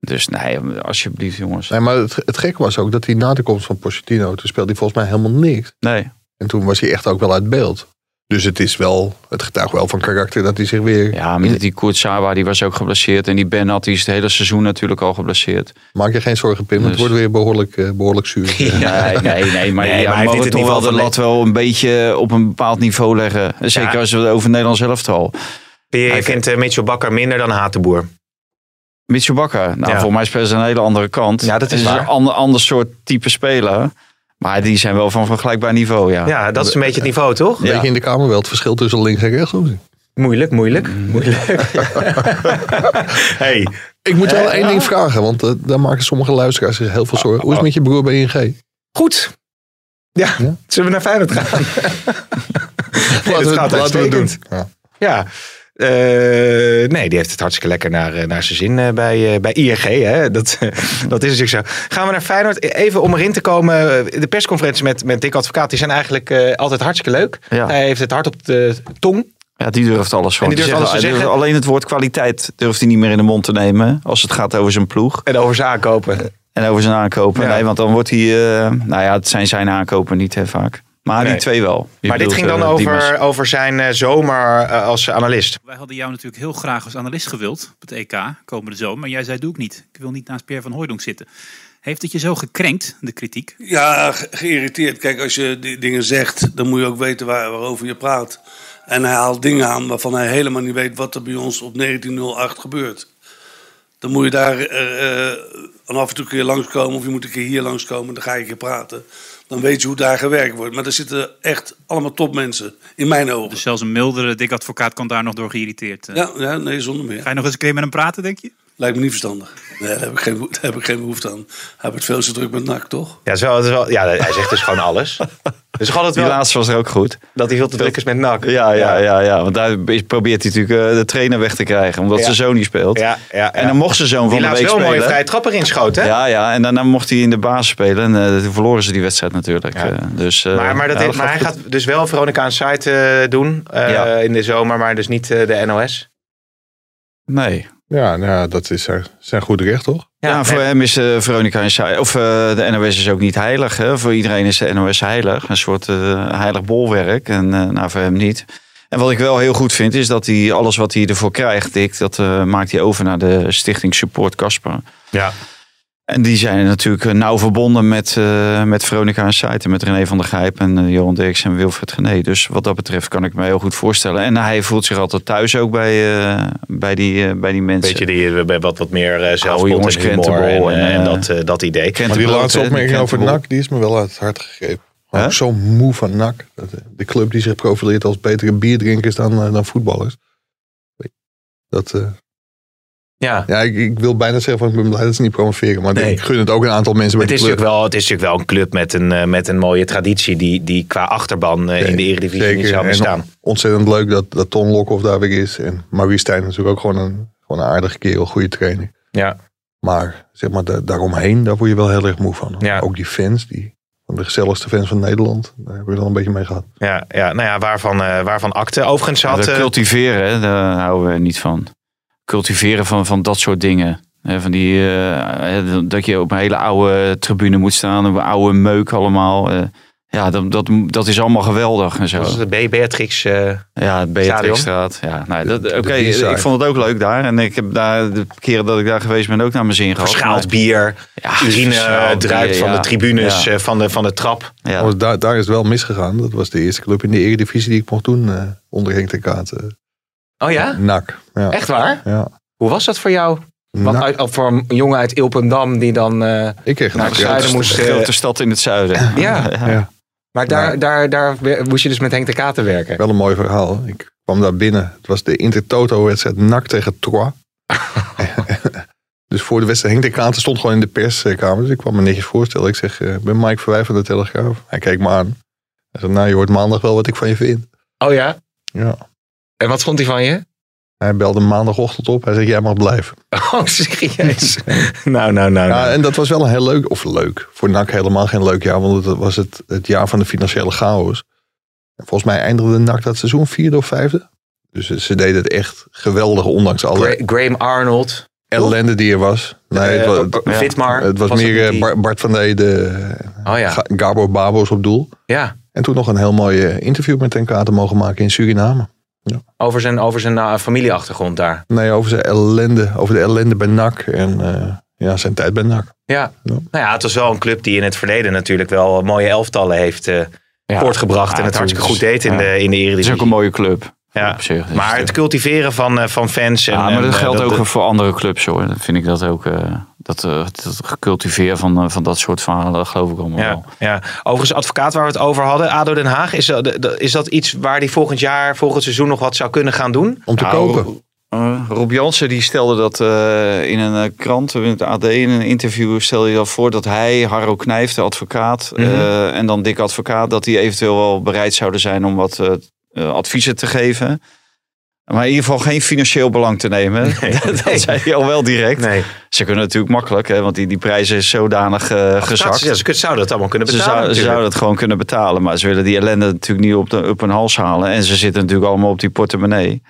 Dus nee, alsjeblieft jongens. Nee, maar het, het gekke was ook dat hij na de komst van Pochettino, toen speelde hij volgens mij helemaal niks. Nee. En toen was hij echt ook wel uit beeld. Dus het is wel, het getuigt wel van karakter dat hij zich weer... Ja, maar die Kurtsawa die was ook geblesseerd. En die Bernat die is het hele seizoen natuurlijk al geblesseerd. Maak je geen zorgen, Pim. Het Dus- wordt weer behoorlijk, eh, behoorlijk zuur. Nee, nee, nee. Maar, Nee, ja, maar mogen toch niveau wel de lat wel een beetje op een bepaald niveau leggen. Zeker Ja. als we het over Nederland zelf al. Je Hij- vindt eh, Mitchell Bakker minder dan Hatenboer. Bakker. Nou, Ja. voor mij spelen ze aan een hele andere kant. Ja, dat is waar. een ander, ander soort type speler. Maar die zijn wel van vergelijkbaar niveau, ja. Ja, dat is een beetje het niveau, toch? Een beetje in de Kamer wel het verschil tussen links en rechts. Moeilijk, moeilijk, moeilijk. hey, Ik moet wel één ding vragen, want eh, daar maken sommige luisteraars zich heel veel zorgen. Hoe is het met je broer bij ING? goed. Ja, Ja? zullen we naar Feyenoord gaan? nee, Laten dat we, gaat laten we het doen. Ja. Ja. Eh, nee, die heeft het hartstikke lekker naar, eh, naar zijn zin eh, bij, bij ING. Hè? Dat, dat is natuurlijk zo. Gaan we naar Feyenoord. Even om erin te komen. De persconferenties met, met Dick Advocaat die zijn eigenlijk altijd hartstikke leuk. Ja. Hij heeft het hart op de tong. Ja, die durft alles gewoon die te durft zeggen. alles te zeggen. Alleen het woord kwaliteit durft hij niet meer in de mond te nemen. Als het gaat over zijn ploeg En over zijn aankopen. en over zijn aankopen. Ja. Nee, want dan wordt hij... eh, nou ja, het zijn zijn aankopen niet hè, vaak. Maar Nee. die twee wel. Je Maar dit ging dan eh, over, over zijn eh, zomer eh, als analist. Wij hadden jou natuurlijk heel graag als analist gewild op het EK komende zomer. Maar jij zei, doe ik niet. Ik wil niet naast Pierre van Hooijdonk zitten. Heeft het je zo gekrenkt, de kritiek? Ja, ge- geïrriteerd. Kijk, als je die dingen zegt, dan moet je ook weten waar, waarover je praat. En hij haalt dingen aan waarvan hij helemaal niet weet wat er bij ons op 1908 gebeurt. Dan moet je daar af en toe een keer langskomen of je moet een keer hier langskomen. Dan ga je een keer praten. Dan weet je hoe daar gewerkt wordt. Maar er zitten echt allemaal topmensen, in mijn ogen. Dus zelfs een mildere dik advocaat kan daar nog door geïrriteerd. eh. Ja, ja, nee, zonder meer. Ga je nog eens een keer met hem praten, denk je? Lijkt me niet verstandig. Nee, daar heb ik geen, daar heb ik geen behoefte aan. Hij heeft het veel te druk met NAC, toch? Ja, is wel, ja hij zegt dus gewoon alles. Dus Die wel laatste was er ook goed. dat hij veel te druk is met NAC. Ja, ja, ja, ja. Want daar probeert hij natuurlijk eh, de trainer weg te krijgen. Omdat zijn zoon niet speelt. Ja, ja, En dan mocht zijn zoon Die van de week wel een mooie spelen. vrije trap erin schoten. hè? Ja, ja, en daarna mocht hij in de basis spelen. En eh, toen verloren ze die wedstrijd natuurlijk. Eh, dus, Maar, maar, dat maar hij gaat dus wel Veronica aan site doen in de zomer, maar dus niet de NOS. Nee. Ja, nou, ja, dat is zijn, zijn goed recht, toch? Ja, voor hem is eh, Veronica Inside, of eh, de NOS is ook niet heilig. Hè? Voor iedereen is de NOS heilig. Een soort eh, heilig bolwerk. En eh, nou, voor hem niet. En wat ik wel heel goed vind, is dat hij alles wat hij ervoor krijgt, Dick, dat eh, maakt hij over naar de Stichting Support Casper. Ja. En die zijn natuurlijk eh, nauw verbonden met, eh, met Veronica en Site. Met René van der Gijp en eh, Johan Derks en Wilfred Gené. Dus wat dat betreft kan ik me heel goed voorstellen. En hij voelt zich altijd thuis ook bij, eh, bij, die, bij die mensen. Beetje die wat, wat meer eh zelfspot en humor en, dat, eh, dat idee. Kent Maar die laatste opmerking over. NAC, die is me wel uit het hart gegrepen. Ook Huh? zo moe van NAC. Dat, De club die zich profileert als betere bierdrinkers dan, dan voetballers. Dat, eh, Ja. Ja, ik, ik wil bijna zeggen van ik ben blij dat ze niet promoveren. Maar Nee. ik gun het ook een aantal mensen bij Het is, de club. natuurlijk wel, het is natuurlijk wel een club met een, eh, met een mooie traditie die, die qua achterban eh, in de Eredivisie niet zou bestaan. ontzettend leuk dat, dat Ton Lokhoff daar weer is. En Maurice Stijn is natuurlijk ook gewoon een, gewoon een aardige kerel, goede trainer. Ja. Maar zeg maar, da- daaromheen, daar word je wel heel erg moe van. Ja. Ook die fans, die, van de gezelligste fans van Nederland. Daar hebben we wel een beetje mee gehad. Ja, ja, nou ja, waarvan, eh waarvan akte. Overigens had... dat cultiveren, daar houden we niet van. Cultiveren van, van dat soort dingen. Hè, van die, eh, dat je op een hele oude tribune moet staan. Een oude meuk allemaal. eh. ja, dat, dat, dat is allemaal geweldig en zo. was het de B. Beatrix eh, Ja? Beatrixstraat. Ja, nou, dat, oké, ik vond het ook leuk daar. En ik heb daar de keren dat ik daar geweest ben ook naar mijn zin gehad. verschaald bier, Ja, urine druipt van ja. de tribunes, Ja. eh, van, de, van de trap. Ja. Trouwens, Daar, daar is het wel misgegaan. Dat was de eerste club in de Eredivisie die ik mocht doen. eh onder Henk de Kaat. Oh ja? NAC. Ja. Echt waar? Ja. Hoe was dat voor jou? Want uit, voor een jongen uit Ilpendam die dan eh, Ik kreeg naar het zuiden moest... eh, grote stad in het zuiden. ja, ja. maar daar, daar, daar moest je dus met Henk de Katen werken. Wel een mooi verhaal. Ik kwam daar binnen. Het was de Intertoto-wedstrijd NAC tegen Troyes. dus voor de wedstrijd Henk de Katen stond gewoon in de perskamer. Dus ik kwam me netjes voorstellen. Ik zeg, eh, ik ben Mike Verwij van de Telegraaf. Hij keek me aan. Hij zei, nou je hoort maandag wel wat ik van je vind. Oh ja? Ja. En wat vond hij van je? Hij belde maandagochtend op. Hij zei, jij mag blijven. Oh, serieus? nou, nou, nou. Ja, nou. en dat was wel een heel leuk, of leuk, voor NAC helemaal geen leuk jaar, want het was het, het jaar van de financiële chaos. En volgens mij eindigde NAC dat seizoen vierde of vijfde. Dus ze deden het echt geweldig, ondanks alle Gra- Graham Arnold. ellende die er was. Nee, het Eh, was, Vitmar. het was meer eh, die- Bart van Ede, Oh ja. Ga- Gabor Babos op doel. Ja. En toen nog een heel mooi eh, interview met Ten Kate mogen maken in Suriname. Over zijn, over zijn eh, familieachtergrond daar. Nee, over zijn ellende, over de ellende bij NAC en eh, ja, zijn tijd bij NAC. Ja. Ja. Nou ja, het was wel een club die in het verleden natuurlijk wel mooie elftallen heeft eh, Ja. voortgebracht. Ja, en het hartstikke goed deed in, Ja. de, in de Het is Eredivisie. ook een mooie club. Ja. Op zich. Dus Maar het cultiveren van, eh, van fans. En, ja, maar dat eh, geldt ook dat- voor andere clubs hoor. Dan vind ik dat ook. eh, dat, eh, dat gecultiveer van, van dat soort verhalen, dat geloof ik allemaal Ja, wel. ja. Overigens, advocaat waar we het over hadden, ADO Den Haag. Is dat, is dat iets waar die volgend jaar, volgend seizoen nog wat zou kunnen gaan doen? Om te Nou, kopen. Eh, Rob Jansen die stelde dat eh, in een eh, krant, in het AD, in een interview, stelde hij dat voor dat hij, Harro Knijf, de advocaat, Mhm. eh, en dan Dick Advocaat, dat die eventueel wel bereid zouden zijn om wat adviezen te geven. Maar in ieder geval geen financieel belang te nemen. dat nee. zei hij al wel direct. Nee. Ze kunnen natuurlijk makkelijk, hè, want die, die prijzen is zodanig eh, gezakt. Ja, ze zouden dat allemaal kunnen Ze, betalen. zou- ze zouden het gewoon kunnen betalen. Maar ze willen die ellende natuurlijk niet op, de, op hun hals halen. En ze zitten natuurlijk allemaal op die portemonnee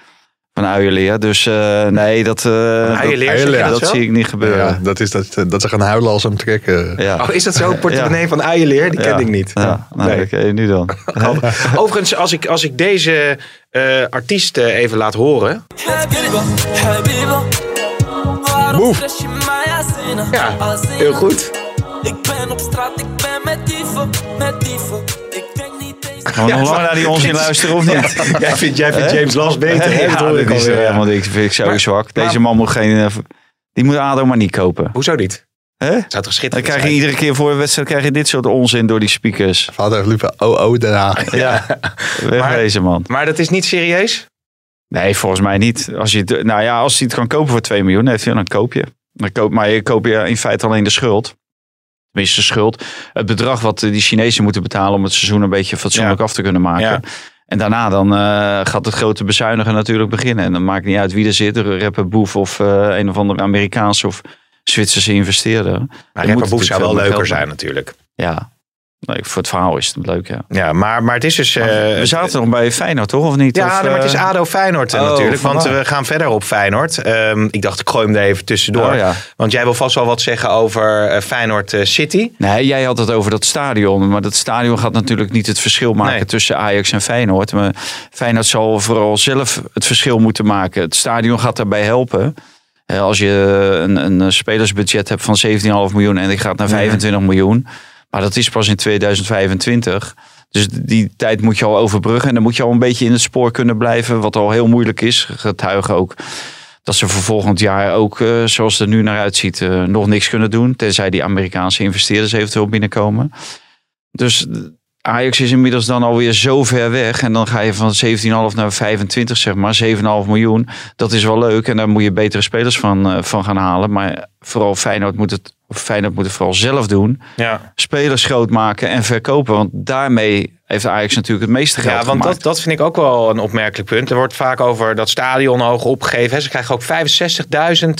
van uienleer. Dus eh, nee, dat, eh, uienleer, dat, dat, dat zie ik niet gebeuren. Ja, dat is dat, dat ze gaan huilen als ze hem trekken. Ja. Oh, is dat zo? Portemonnee van uienleer? Die Ja. ken ik niet. Ja, nou, Nee. oké, nu dan. Overigens, als ik, als ik deze eh artiest even laat horen. Boef. Ja, heel goed. Ik ben op straat, ik ben met dieven, met dieven. Gaan we nog lang naar die onzin luisteren of niet? Jij vindt, jij vindt Hè? James Last beter. hè? Ja, Dat ik is helemaal niks. vind ik zo Maar- zwak. Deze maar- man moet geen... eh, Die moet ADO maar niet kopen. Hoezo niet? Hè? Zou toch Dan krijg je iedere keer voor een wedstrijd krijg je dit soort onzin door die speakers. Vader liever oh oh Haag. Ja, wegwezen man. Maar dat is niet serieus? Nee, volgens mij niet. Als je, het- nou ja, als hij het kan kopen voor 2 miljoen, heeft hij, dan koop je. Dan koop, maar je koopt je in feite alleen de schuld. Tenminste, schuld. Het bedrag wat die Chinezen moeten betalen om het seizoen een beetje fatsoenlijk Ja. af te kunnen maken. En daarna dan eh, gaat het grote bezuinigen natuurlijk beginnen. En dan maakt niet uit wie er zit. Een rapper Boef of eh, een of andere Amerikaanse of Zwitserse investeerder. Maar Rapper Boef zou wel leuker zijn natuurlijk. Ja, nee, voor het verhaal is het leuk, ja. Ja, maar, maar het is dus... eh, we zaten nog bij Feyenoord, toch? Of niet? Ja, Of, nee, maar het is eh, ADO Feyenoord eh, Oh, natuurlijk. Want vandaar. we gaan verder op Feyenoord. Ehm, ik dacht, ik gooi hem er even tussendoor. Oh, ja. Want jij wil vast wel wat zeggen over eh, Feyenoord eh, City. Nee, jij had het over dat stadion. Maar dat stadion gaat natuurlijk niet het verschil maken Nee. tussen Ajax en Feyenoord. Maar Feyenoord zal vooral zelf het verschil moeten maken. Het stadion gaat daarbij helpen. Eh, Als je een, een spelersbudget hebt van 17,5 miljoen en die gaat naar 25 miljoen. Maar dat is pas in 2025. Dus die tijd moet je al overbruggen. En dan moet je al een beetje in het spoor kunnen blijven. Wat al heel moeilijk is. Getuigen ook dat ze voor volgend jaar ook, eh, zoals het er nu naar uitziet, eh, nog niks kunnen doen. Tenzij die Amerikaanse investeerders eventueel binnenkomen. Dus Ajax is inmiddels dan alweer zo ver weg. En dan ga je van 17,5 naar 25, zeg maar. 7,5 miljoen. Dat is wel leuk. En daar moet je betere spelers van, eh, van gaan halen. Maar vooral Feyenoord moet het, of Feyenoord moet het vooral zelf doen. Ja. Spelers groot maken en verkopen. Want daarmee heeft Ajax natuurlijk het meeste geld Ja, want gemaakt. dat, dat vind ik ook wel een opmerkelijk punt. Er wordt vaak over dat stadion hoog opgegeven. hè. Ze krijgen ook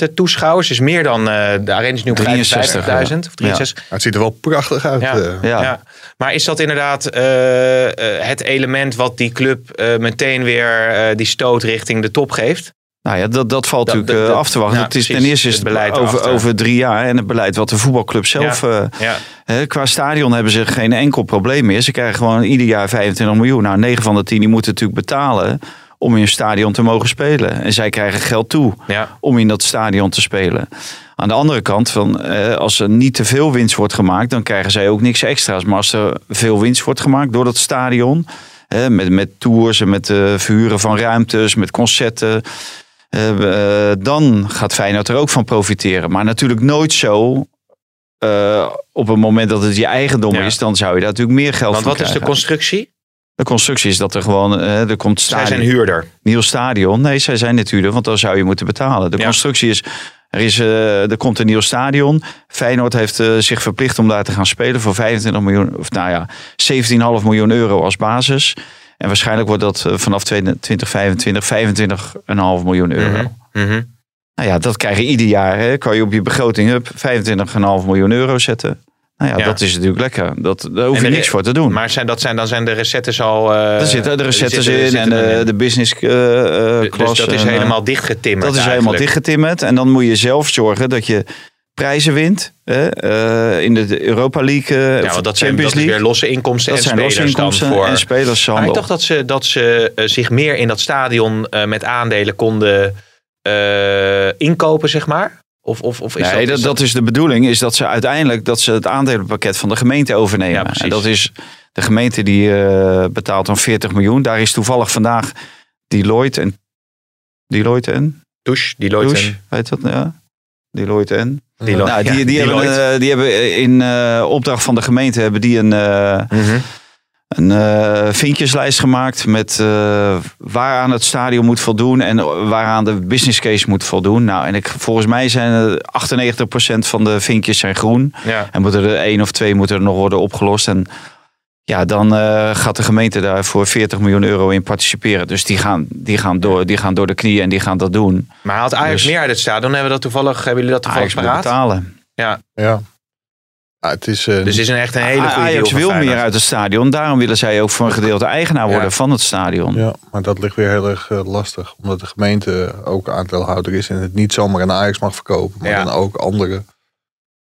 65.000 toeschouwers. Dus meer dan eh, de arena is nu op 63, 55.000 of 63. Maar het ziet er wel prachtig uit. Ja, eh. ja. Maar is dat inderdaad eh, eh, het element wat die club eh, meteen weer eh, die stoot richting de top geeft? Nou ja, dat, dat valt Dat- natuurlijk dat- eh, af te wachten. ja, het is, ten eerste is Het het beleid over, over drie jaar. En het beleid wat de voetbalclub zelf... Ja, eh, ja. qua stadion hebben ze geen enkel probleem meer. Ze krijgen gewoon ieder jaar 25 miljoen. Nou, 9 van de 10 die moeten natuurlijk betalen om in een stadion te mogen spelen. En zij krijgen geld toe om in dat stadion te spelen. Aan de andere kant, van, eh, als er niet te veel winst wordt gemaakt, dan krijgen zij ook niks extra's. Maar als er veel winst wordt gemaakt door dat stadion, hè, met, met tours en met eh verhuren van ruimtes, met concerten, eh, eh, dan gaat Feyenoord er ook van profiteren. Maar natuurlijk nooit zo. eh, op het moment dat het je eigendom Ja. is, dan zou je daar natuurlijk meer geld Want van wat is de krijgen. constructie? De constructie is dat er gewoon, eh, er komt Zij stadion, zijn huurder. nieuw stadion. Nee, zij zijn niet huurder, want dan zou je moeten betalen. De Ja. constructie is, er, is er komt een nieuw stadion. Feyenoord heeft zich verplicht om daar te gaan spelen voor 25 miljoen, of nou ja, 17,5 miljoen euro als basis. En waarschijnlijk wordt dat eh, vanaf 2025 25,5 miljoen euro. Mhm. Nou ja, dat krijg je ieder jaar. Hè. Kan je op je begroting up 25,5 miljoen euro zetten. Nou ja, Ja. dat is natuurlijk lekker. Dat, daar hoef En je de- niks voor te doen. Maar zijn, dat zijn, dan zijn de recettes al... eh er zitten de recettes zitten- in zitten en de, de business eh, Dus dat is helemaal dichtgetimmerd Dat is helemaal dichtgetimmerd. En dan moet je zelf zorgen dat je prijzen wint. Hè, eh, in de Europa League eh, Ja, dat zijn, dat is weer losse inkomsten Dat en zijn losse spelers dan inkomsten voor... en spelershandel. Maar ik dacht dat ze, dat ze eh, zich meer in dat stadion met aandelen konden inkopen, zeg maar? Of, of, of is nee, dat, dat, dat is de bedoeling. Is dat ze uiteindelijk dat ze het aandelenpakket van de gemeente overnemen. Ja, en dat is de gemeente die betaalt dan 40 miljoen. Daar is toevallig vandaag Deloitte en Deloitte en Douche, Deloitte Douche, en- weet dat? Ja. Deloitte en Deloitte, Nou, die, ja, die, hebben, eh, die hebben in eh, opdracht van de gemeente hebben die een, eh, Mhm. een vinkjeslijst gemaakt met waaraan het stadion moet voldoen en waaraan de business case moet voldoen. Nou, en ik, volgens mij zijn er 98% van de vinkjes zijn groen. Ja. En moeten er één of twee moeten er nog worden opgelost. En ja, dan eh, gaat de gemeente daar voor 40 miljoen euro in participeren. Dus die gaan, die gaan, door, die gaan door de knieën en die gaan dat doen. Maar haalt Ajax Dus- meer uit het stadion? Hebben, we dat toevallig, hebben jullie dat toevallig Ajax paraat? betalen. Ja. Ja. Ja, het is, eh, Dus het is een echt een hele goede Ajax wil meer uit het stadion. Daarom willen zij ook voor een gedeelte eigenaar worden Ja. van het stadion. Ja, maar dat ligt weer heel erg eh, lastig. Omdat de gemeente ook aandeelhouder is en het niet zomaar aan Ajax mag verkopen. Maar Ja. dan ook andere.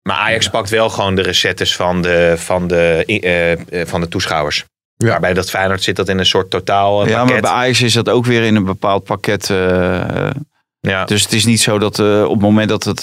Maar Ajax pakt wel gewoon de recettes van de, van de, eh, eh, van de toeschouwers. Ja. Waarbij dat Feyenoord zit dat in een soort totaal eh, Ja, maar bij Ajax is dat ook weer in een bepaald pakket. ja. Dus het is niet zo dat op het moment dat het.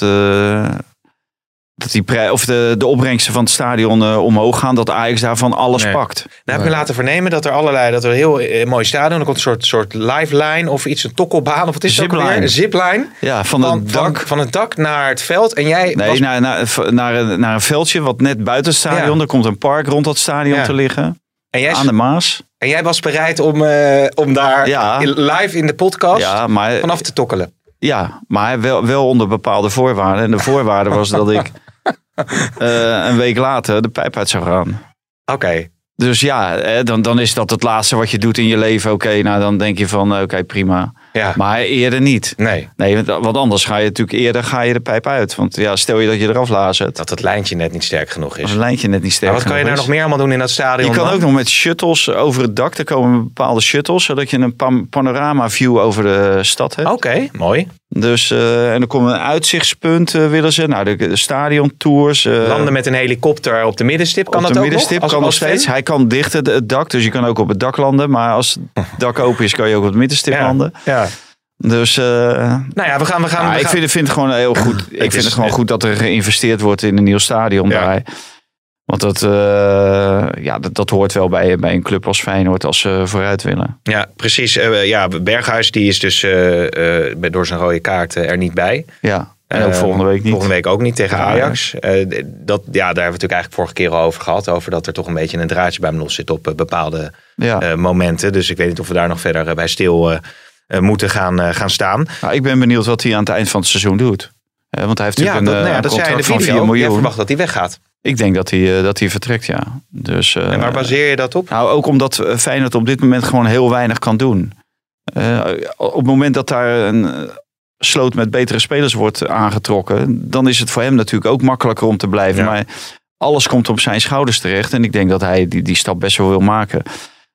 Dat die prij- of de, de opbrengsten van het stadion eh, omhoog gaan, dat Ajax daarvan alles Nee. pakt. Nou heb ik me laten vernemen dat er allerlei, dat er een heel eh, mooi stadion, er komt een soort, soort lifeline of iets, een tokkelbaan of wat is Zipline. alweer? Een zipline. Ja, van, Van, het dak. van het dak naar het veld. En jij Nee, was- naar, naar, naar, een, naar een veldje wat net buiten het stadion. Ja. Er komt een park rond dat stadion Ja. te liggen. en, jij, Aan de Maas. en jij was bereid om, eh, om daar Ja. in- live in de podcast Ja, maar, vanaf te tokkelen. ja, maar wel, wel onder bepaalde voorwaarden. En de voorwaarde was dat ik eh, een week later de pijp uit zou gaan. Oké. Dus ja, hè, dan, dan is dat het laatste wat je doet in je leven. Oké, nou dan denk je van eh, oké, prima. Ja. Maar eerder niet. Nee. Nee, want, anders ga je natuurlijk eerder ga je de pijp uit. Want ja, stel je dat je eraf lazert. Dat het lijntje net niet sterk genoeg is. Een lijntje net niet sterk Maar wat kan je genoeg daar nog meer allemaal doen in dat stadion? Je kan dan? ook nog met shuttles over het dak. Er komen bepaalde shuttles, zodat je een pam- panorama view over de stad hebt. Oké, mooi. Dus, eh, en er komt een uitzichtspunt, eh, willen ze. Nou, de, de stadiontours. eh, Landen met een helikopter op de middenstip. Kan op dat de ook middenstip nog? Als- kan nog als fan? steeds. Hij kan dicht het, het dak, dus je kan ook op het dak landen. Maar als het dak open is, kan je ook op het middenstip Ja. landen. Ja. Dus eh, Nou ja, we gaan... We gaan, ja, we ik vind, vind het gewoon heel goed. ik vind is- het gewoon goed dat er geïnvesteerd wordt in een nieuw stadion Ja. daar. Want dat, eh, ja, dat, dat hoort wel bij, bij een club als Feyenoord als ze vooruit willen. Ja, precies. Eh, ja, Berghuis die is dus eh, door zijn rode kaart er niet bij. Ja. En ook volgende week niet. Volgende week ook niet tegen Ja, Ajax. Dat, ja, daar hebben we het natuurlijk eigenlijk vorige keer al over gehad. Over dat er toch een beetje een draadje bij hem los zit op bepaalde Ja. momenten. Dus ik weet niet of we daar nog verder bij stil moeten gaan, gaan staan. Nou, ik ben benieuwd wat hij aan het eind van het seizoen doet. Want hij heeft Ja, natuurlijk dat, een, nou ja, dat de contract van video. 4 Jij miljoen. verwacht dat hij weggaat. Ik denk dat hij, eh, dat hij vertrekt, ja. Dus, eh, En waar baseer je dat op? Nou, ook omdat eh, Feyenoord op dit moment gewoon heel weinig kan doen. Op het moment dat daar een sloot met betere spelers wordt aangetrokken, dan is het voor hem natuurlijk ook makkelijker om te blijven. Ja. Maar alles komt op zijn schouders terecht. En ik denk dat hij die, die stap best wel wil maken.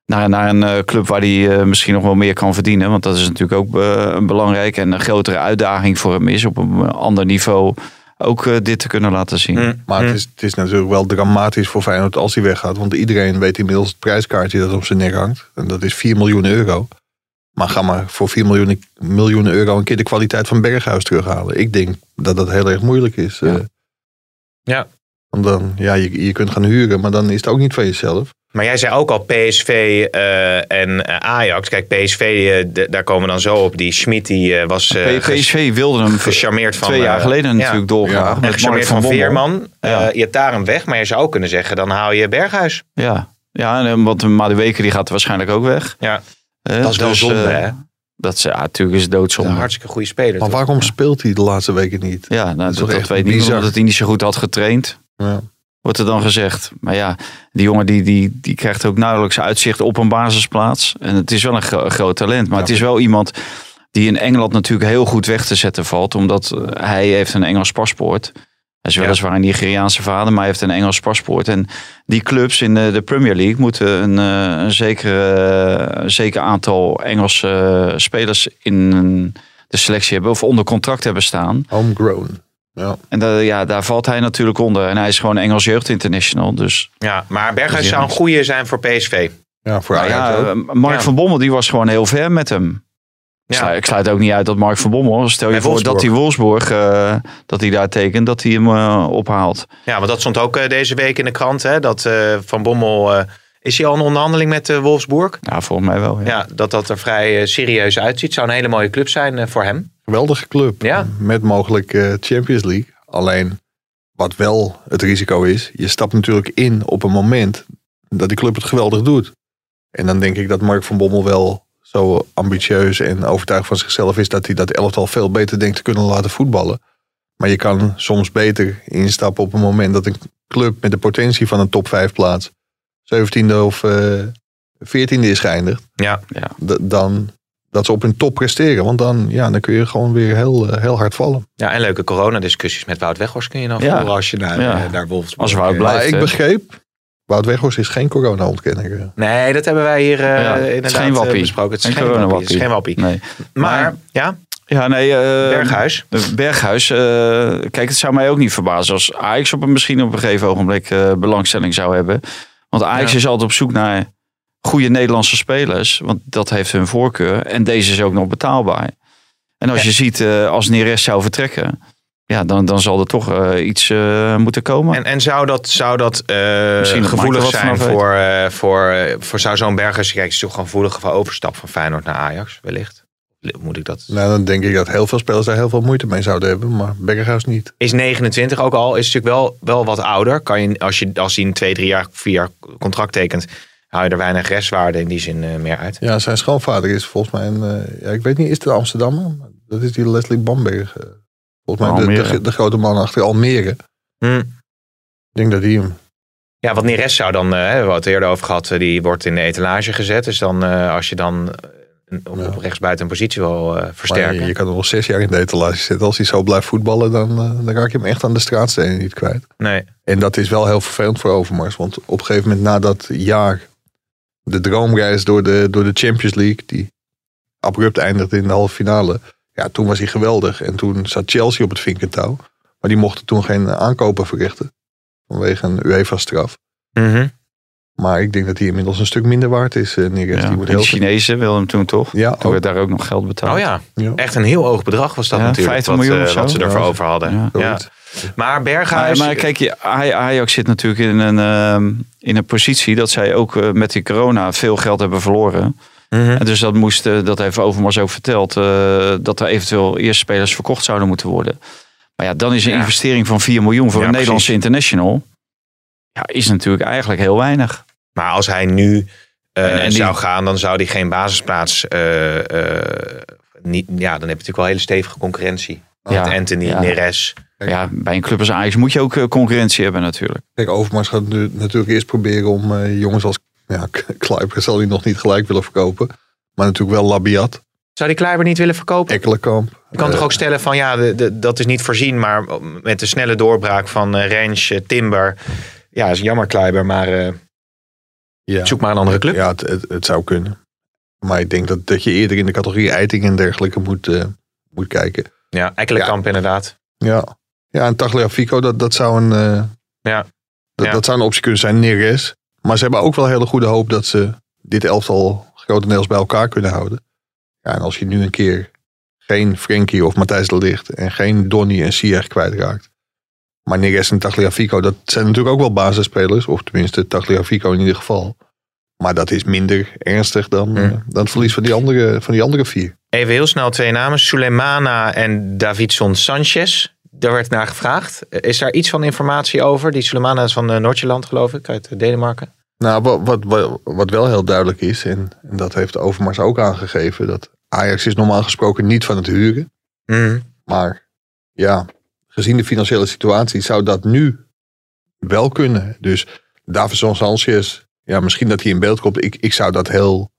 Naar, naar een club waar hij misschien nog wel meer kan verdienen. Want dat is natuurlijk ook een belangrijke en een grotere uitdaging voor hem is. Op een ander niveau ook eh, dit te kunnen laten zien. Mm. Maar het, is, het is natuurlijk wel dramatisch voor Feyenoord als hij weggaat. Want iedereen weet inmiddels het prijskaartje dat op zijn nek hangt. En dat is 4 miljoen euro. Maar ga maar voor 4 miljoen, miljoen euro een keer de kwaliteit van Berghuis terughalen. Ik denk dat dat heel erg moeilijk is. eh. Ja. Want dan, ja, je, je kunt gaan huren, maar dan is het ook niet van jezelf. Maar jij zei ook al PSV eh, en eh, Ajax. Kijk, PSV, eh, daar komen we dan zo op. Die Schmid die, eh, was eh, PSV wilde hem gecharmeerd van... twee jaar geleden ja. natuurlijk doorgaan. Ja. En gecharmeerd van. Veerman. Eh, Ja. je hebt daar hem weg. Maar je zou ook kunnen zeggen, dan haal je Berghuis. Ja, ja en, want Madueke die gaat waarschijnlijk ook weg. Ja, Eh, dat is wel dus, zonde, hè? Dat is, ja, natuurlijk is doodzonde. een hartstikke goede speler. Maar toch? waarom speelt hij de laatste weken niet? Ja, nou, is dat, toch dat echt weet bizar. omdat hij niet zo goed had getraind. Ja. Wordt er dan gezegd. Maar ja, die jongen die, die, die krijgt ook nauwelijks uitzicht op een basisplaats. En het is wel een gro- groot talent. Maar het is wel iemand die in Engeland natuurlijk heel goed weg te zetten valt. Omdat eh, hij heeft een Engels paspoort. Hij is weliswaar een Nigeriaanse vader, maar hij heeft een Engels paspoort. En die clubs in de, de Premier League moeten een, eh, een, zeker, eh, een zeker aantal Engelse eh, spelers in de selectie hebben. Of onder contract hebben staan. Homegrown. Ja. En daar, ja, daar valt hij natuurlijk onder. En hij is gewoon Engels jeugd international. Dus Ja, maar Berghuis Dus zou een goede zijn voor PSV. ja, voor nou Ajax ja, ook. eh, Mark Ja. van Bommel die was gewoon heel ver met hem. Ik Ja. sluit- Ik sluit ook niet uit dat Mark van Bommel, stel je Bij voor Wolfsburg. dat hij Wolfsburg, eh, dat hij daar tekent, dat hij hem eh, ophaalt. Ja, want dat stond ook eh, deze week in de krant. Hè, dat eh, Van Bommel... is hij al in onderhandeling met eh, Wolfsburg? Ja, volgens mij wel. Ja. Ja, dat dat er vrij eh, serieus uitziet. Zou een hele mooie club zijn eh, voor hem. Geweldige club. Ja. Met mogelijk Champions League. Alleen wat wel het risico is. Je stapt natuurlijk in op een moment dat die club het geweldig doet. En dan denk ik dat Mark van Bommel wel zo ambitieus en overtuigd van zichzelf is. Dat hij dat elftal veel beter denkt te kunnen laten voetballen. Maar je kan soms beter instappen op een moment dat een club met de potentie van een top 5 plaats. 17e of eh 14e is geëindigd. Ja, Ja. dan dat ze op hun top presteren. Want dan, ja, dan kun je gewoon weer heel, eh, heel hard vallen. ja en leuke coronadiscussies met Wout Weghorst kun je dan Ja. voeren als je naar, Ja. eh, naar Wolfsburg... Als Wout blijft. maar ik begreep, Wout Weghorst is geen corona-ontkenner. Nee, dat hebben wij hier eh, Ja, het is inderdaad geen wappie. besproken. Het is Geen geen, wappie. Het is geen wappie. Nee. Maar, Maar- ja, Ja, nee. eh, Berghuis. Berghuis. eh, kijk, het zou mij ook niet verbazen als Ajax op een, misschien op een gegeven ogenblik eh, belangstelling zou hebben. Want Ajax Ja. is altijd op zoek naar goede Nederlandse spelers. Want dat heeft hun voorkeur. En deze is ook nog betaalbaar. En als Ja. je ziet, eh, als Neres zou vertrekken. Ja, dan, dan zal er toch eh, iets eh, moeten komen. En, en zou dat, zou dat Misschien gevoelig zijn voor, voor, eh, voor zou zo'n Berghuis... Kijk, is toch gewoon gevoelig voor overstap van Feyenoord naar Ajax, wellicht. Moet ik dat... Nou, dan denk ik dat heel veel spelers daar heel veel moeite mee zouden hebben. Maar Berghuis niet. Is 29 ook al, is natuurlijk wel, wel wat ouder. Kan je, als, je, als hij een twee, drie jaar, vier jaar contract tekent... haal je er weinig restwaarde in die zin eh, meer uit. Ja, zijn schoonvader is volgens mij een... eh, ja, ik weet niet, is het Amsterdammer? Dat is die Leslie Bamberg. eh, volgens mij de, de, de grote man achter Almere. Hm. Ik denk dat hij hem... Ja, wat Neres zou dan, hebben we het eerder over gehad, eh, die wordt in de etalage gezet. Dus dan, eh, als je dan op, Ja. op rechtsbuiten een positie wil eh, Maar versterken. je, je kan er nog zes jaar in de zitten. Als hij zo blijft voetballen, dan, eh, dan raak je hem echt aan de straatstenen niet kwijt. Nee. En dat is wel heel vervelend voor Overmars. Want op een gegeven moment na dat jaar... de droomreis door de, door de Champions League... die abrupt eindigde in de halve finale... ja, toen was hij geweldig. En toen zat Chelsea op het vinkertouw. Maar die mochten toen geen aankopen verrichten. Vanwege een UEFA-straf. Mhm. Maar ik denk dat hij inmiddels een stuk minder waard is. eh, Neres. Ja, die wordt en de heel Chinezen wilden hem toen toch? Ja, Toen ook. werd daar ook nog geld betaald. Oh ja, Ja. echt een heel hoog bedrag was dat Ja, natuurlijk. 50 wat, miljoen of zo. wat ze ervoor Ja. over hadden. Ja. Maar Maar, Berghuis... maar kijk, je, Aj- Ajax zit natuurlijk in een, ehm, in een positie dat zij ook eh, met die corona veel geld hebben verloren. Mhm. En dus dat moest, dat heeft Overmars ook verteld, eh, dat er eventueel eerst spelers verkocht zouden moeten worden. Maar ja, dan is een Ja. investering van 4 miljoen voor Ja, een Nederlandse precies. international. Ja, is natuurlijk eigenlijk heel weinig. Maar als hij nu eh, En- en die- zou gaan, dan zou hij geen basisplaats. eh, eh, niet, ja, dan heb je natuurlijk wel hele stevige concurrentie. Ja, Met Anthony, ja. Neres. Ja, bij een club als Ajax moet je ook concurrentie hebben natuurlijk. Kijk, Overmars gaat nu natuurlijk eerst proberen om eh, jongens als ja, Kluiber zal hij nog niet gelijk willen verkopen. Maar natuurlijk wel Labiat, Zou die Kleiber niet willen verkopen? Ekkelenkamp. Je kan toch ook stellen van ja, de, de- dat is niet voorzien, maar met de snelle doorbraak van eh, Timber. Ja, is jammer Kleiber, maar eh, ja. zoek maar een andere club. Ja, het, het, het zou kunnen. Maar ik denk dat, dat je eerder in de categorie Eiting en dergelijke moet, eh, moet kijken. Ja, Ekkelenkamp inderdaad. Ja, ja en Tagliafico, dat, dat, zou een, eh, Ja. dat, Ja. dat zou een optie kunnen zijn. Neres. Maar ze hebben ook wel hele goede hoop dat ze dit elftal grotendeels bij elkaar kunnen houden. Ja, en als je nu een keer geen Frenkie of Matthijs de Ligt en geen Donny en Sieg kwijtraakt. Maar Neres en Tagliafico, dat zijn natuurlijk ook wel basisspelers. Of tenminste Tagliafico in ieder geval. Maar dat is minder ernstig dan, Hmm. eh, dan het verlies van die andere, van die andere vier. Even heel snel twee namen. Suleimana en Davidson Sanchez. Daar werd naar gevraagd. Eh, Is daar iets van informatie over? Die Suleimana is van uh, Noordjeland, geloof ik, uit eh, Denemarken. Nou, wat, wat, wat, wel heel duidelijk is, en, en dat heeft Overmars ook aangegeven, dat Ajax is normaal gesproken niet van het huren. Mhm. Maar ja, gezien de financiële situatie zou dat nu wel kunnen. Dus Davison Sanchez, ja, misschien dat hij in beeld komt. Ik, ik zou dat heel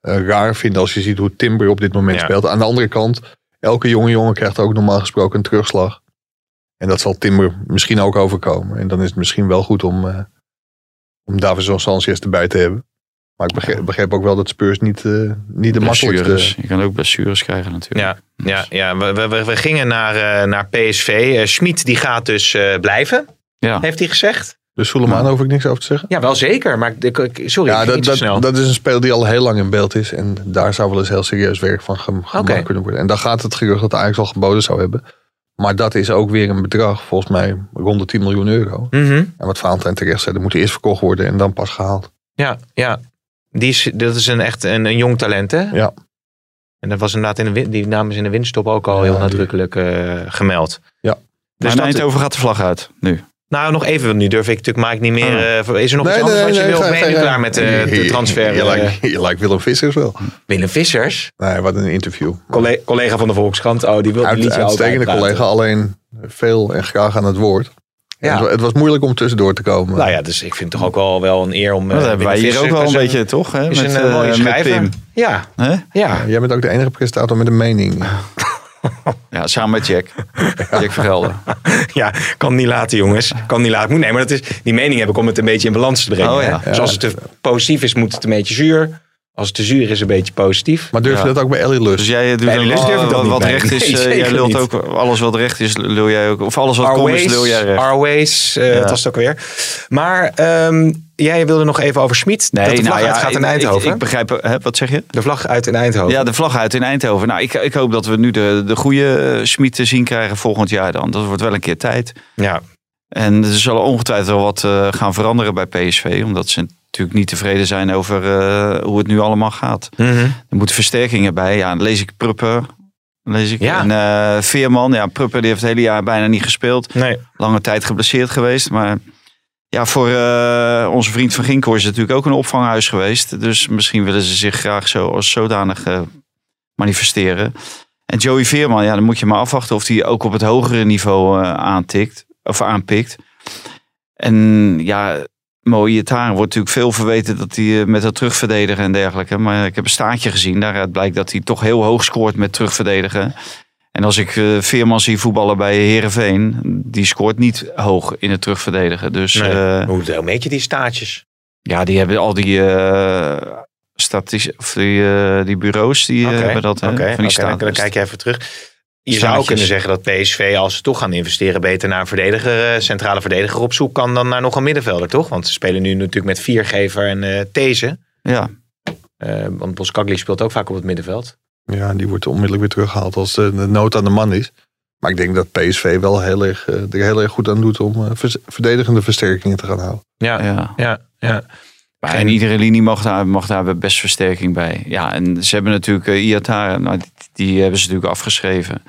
eh, raar vinden als je ziet hoe Timber op dit moment Ja. speelt. Aan de andere kant, elke jonge jongen krijgt ook normaal gesproken een terugslag. En dat zal Timber misschien ook overkomen. En dan is het misschien wel goed om, eh om Davison Sanchez erbij te hebben. Maar ik begreep, begreep ook wel dat Spurs niet, eh, niet de makkelijkste... Blessures. Je kan ook blessures krijgen natuurlijk. Ja, ja, ja. We, we, we- gingen naar, eh, naar PSV. Eh Schmid die gaat dus eh, blijven, Ja. heeft hij gezegd. Dus Soleimano hoef ik niks over te zeggen. Ja, wel zeker. Maar ik- ik- sorry, Ja, dat, dat, snel. dat is een speler die al heel lang in beeld is. En daar zou wel eens heel serieus werk van gem- gemaakt kunnen worden. En dan gaat het gerucht dat Ajax al geboden zou hebben. Maar dat is ook weer een bedrag, volgens mij rond de 10 miljoen euro. Mhm. En wat Valentijn terecht zei, dat moet eerst verkocht worden en dan pas gehaald. Ja, ja. Die is, dat is een echt een, een jong talent, hè? Ja. En dat was inderdaad in de, win- die naam is in de winststop ook al Ja, heel nadrukkelijk eh, gemeld. Ja. Maar Dus in dat, Eindhoven gaat de vlag uit nu. nou, nog even, want nu durf ik natuurlijk Mike niet meer. Eh, is er nog Nee, iets anders nee, wat je nee, wil? ben je klaar met eh, de transfer? Je, lijkt, je lijkt Willem Vissers wel. Willem Vissers, Nee, wat een interview. colle- collega van de Volkskrant. Oh, die wil Uit, ook uitstekende collega, alleen veel en graag aan het woord. Ja. Het, wa- het was moeilijk om tussendoor te komen. Nou ja, dus ik vind het toch ook wel, wel een eer om. eh, dat hebben wij hier ook wel een beetje, toch? Hè? Is Met, een eh, eh, mooie met schrijver. Pim. Ja, Hè? ja. Jij bent ook de enige presentator met een mening. Ja, samen met Jack. Jack Vergelder. Ja, kan niet laten, jongens. Kan niet laten. Moet, nee, maar dat is, die mening heb ik om het een beetje in balans te brengen. Oh, ja. Dus als het te positief is, moet het een beetje zuur. Als het te zuur is, een beetje positief. Maar durf je Ja. dat ook bij Ellie Lust? Dus jij doet Bij de ook lust durf ik dat wat, niet wat bij. recht is. Nee, eh, jij lult niet. ook alles wat recht is, lul jij ook. Of alles wat kom is, lul jij recht. Arways, eh Ja. dat was het ook weer. Maar ehm, jij wilde nog even over Schmid. dat de vlag nou ja, uitgaat in Eindhoven. Ik, ik begrijp, hè, wat zeg je? de vlag uit in Eindhoven. Ja, de vlag uit in Eindhoven. Nou, ik, ik hoop dat we nu de, de goede eh, Schmid te zien krijgen volgend jaar dan. Dat wordt wel een keer tijd. ja. En er zal ongetwijfeld wel wat eh, gaan veranderen bij PSV. Omdat ze natuurlijk niet tevreden zijn over eh, hoe het nu allemaal gaat. Mhm. Er moeten versterkingen bij. Ja, dan lees ik Prupper. Lees ik. Ja. En eh, Veerman. Ja, Prupper die heeft het hele jaar bijna niet gespeeld. Nee. Lange tijd geblesseerd geweest. Maar ja, voor eh, onze vriend Van Ginkel is het natuurlijk ook een opvanghuis geweest. Dus misschien willen ze zich graag zo als zodanig manifesteren. En Joey Veerman, ja, dan moet je maar afwachten of hij ook op het hogere niveau aantikt. Of aanpikt. En ja, Mooie Taren wordt natuurlijk veel verweten dat hij eh, met dat terugverdedigen en dergelijke. Maar ik heb een staartje gezien. Daaruit blijkt dat hij toch heel hoog scoort met terugverdedigen. En als ik eh, Veerman zie voetballen bij Herenveen, die scoort niet hoog in het terugverdedigen. Dus Nee. Hoe meet je die staartjes? ja, die hebben al die, statisch, of die, die bureaus die Oké, hebben dat. Hè, van die oké, dan, dan kijk je even terug. Je zou kunnen zeggen dat PSV, als ze toch gaan investeren, beter naar een verdediger, eh, centrale verdediger op zoek kan dan naar nog een middenvelder, toch? Want ze spelen nu natuurlijk met Viergever en eh These. Ja, Eh, want Boskagli speelt ook vaak op het middenveld. Ja, die wordt onmiddellijk weer teruggehaald als de, nood aan de man is. Maar ik denk dat PSV wel heel erg, er heel erg goed aan doet om eh, verdedigende versterkingen te gaan houden. Ja, ja. ja, ja. Maar en iedere linie mag daar, mag daar best versterking bij. Ja, en ze hebben natuurlijk uh, Iataren, nou, die, die hebben ze natuurlijk afgeschreven.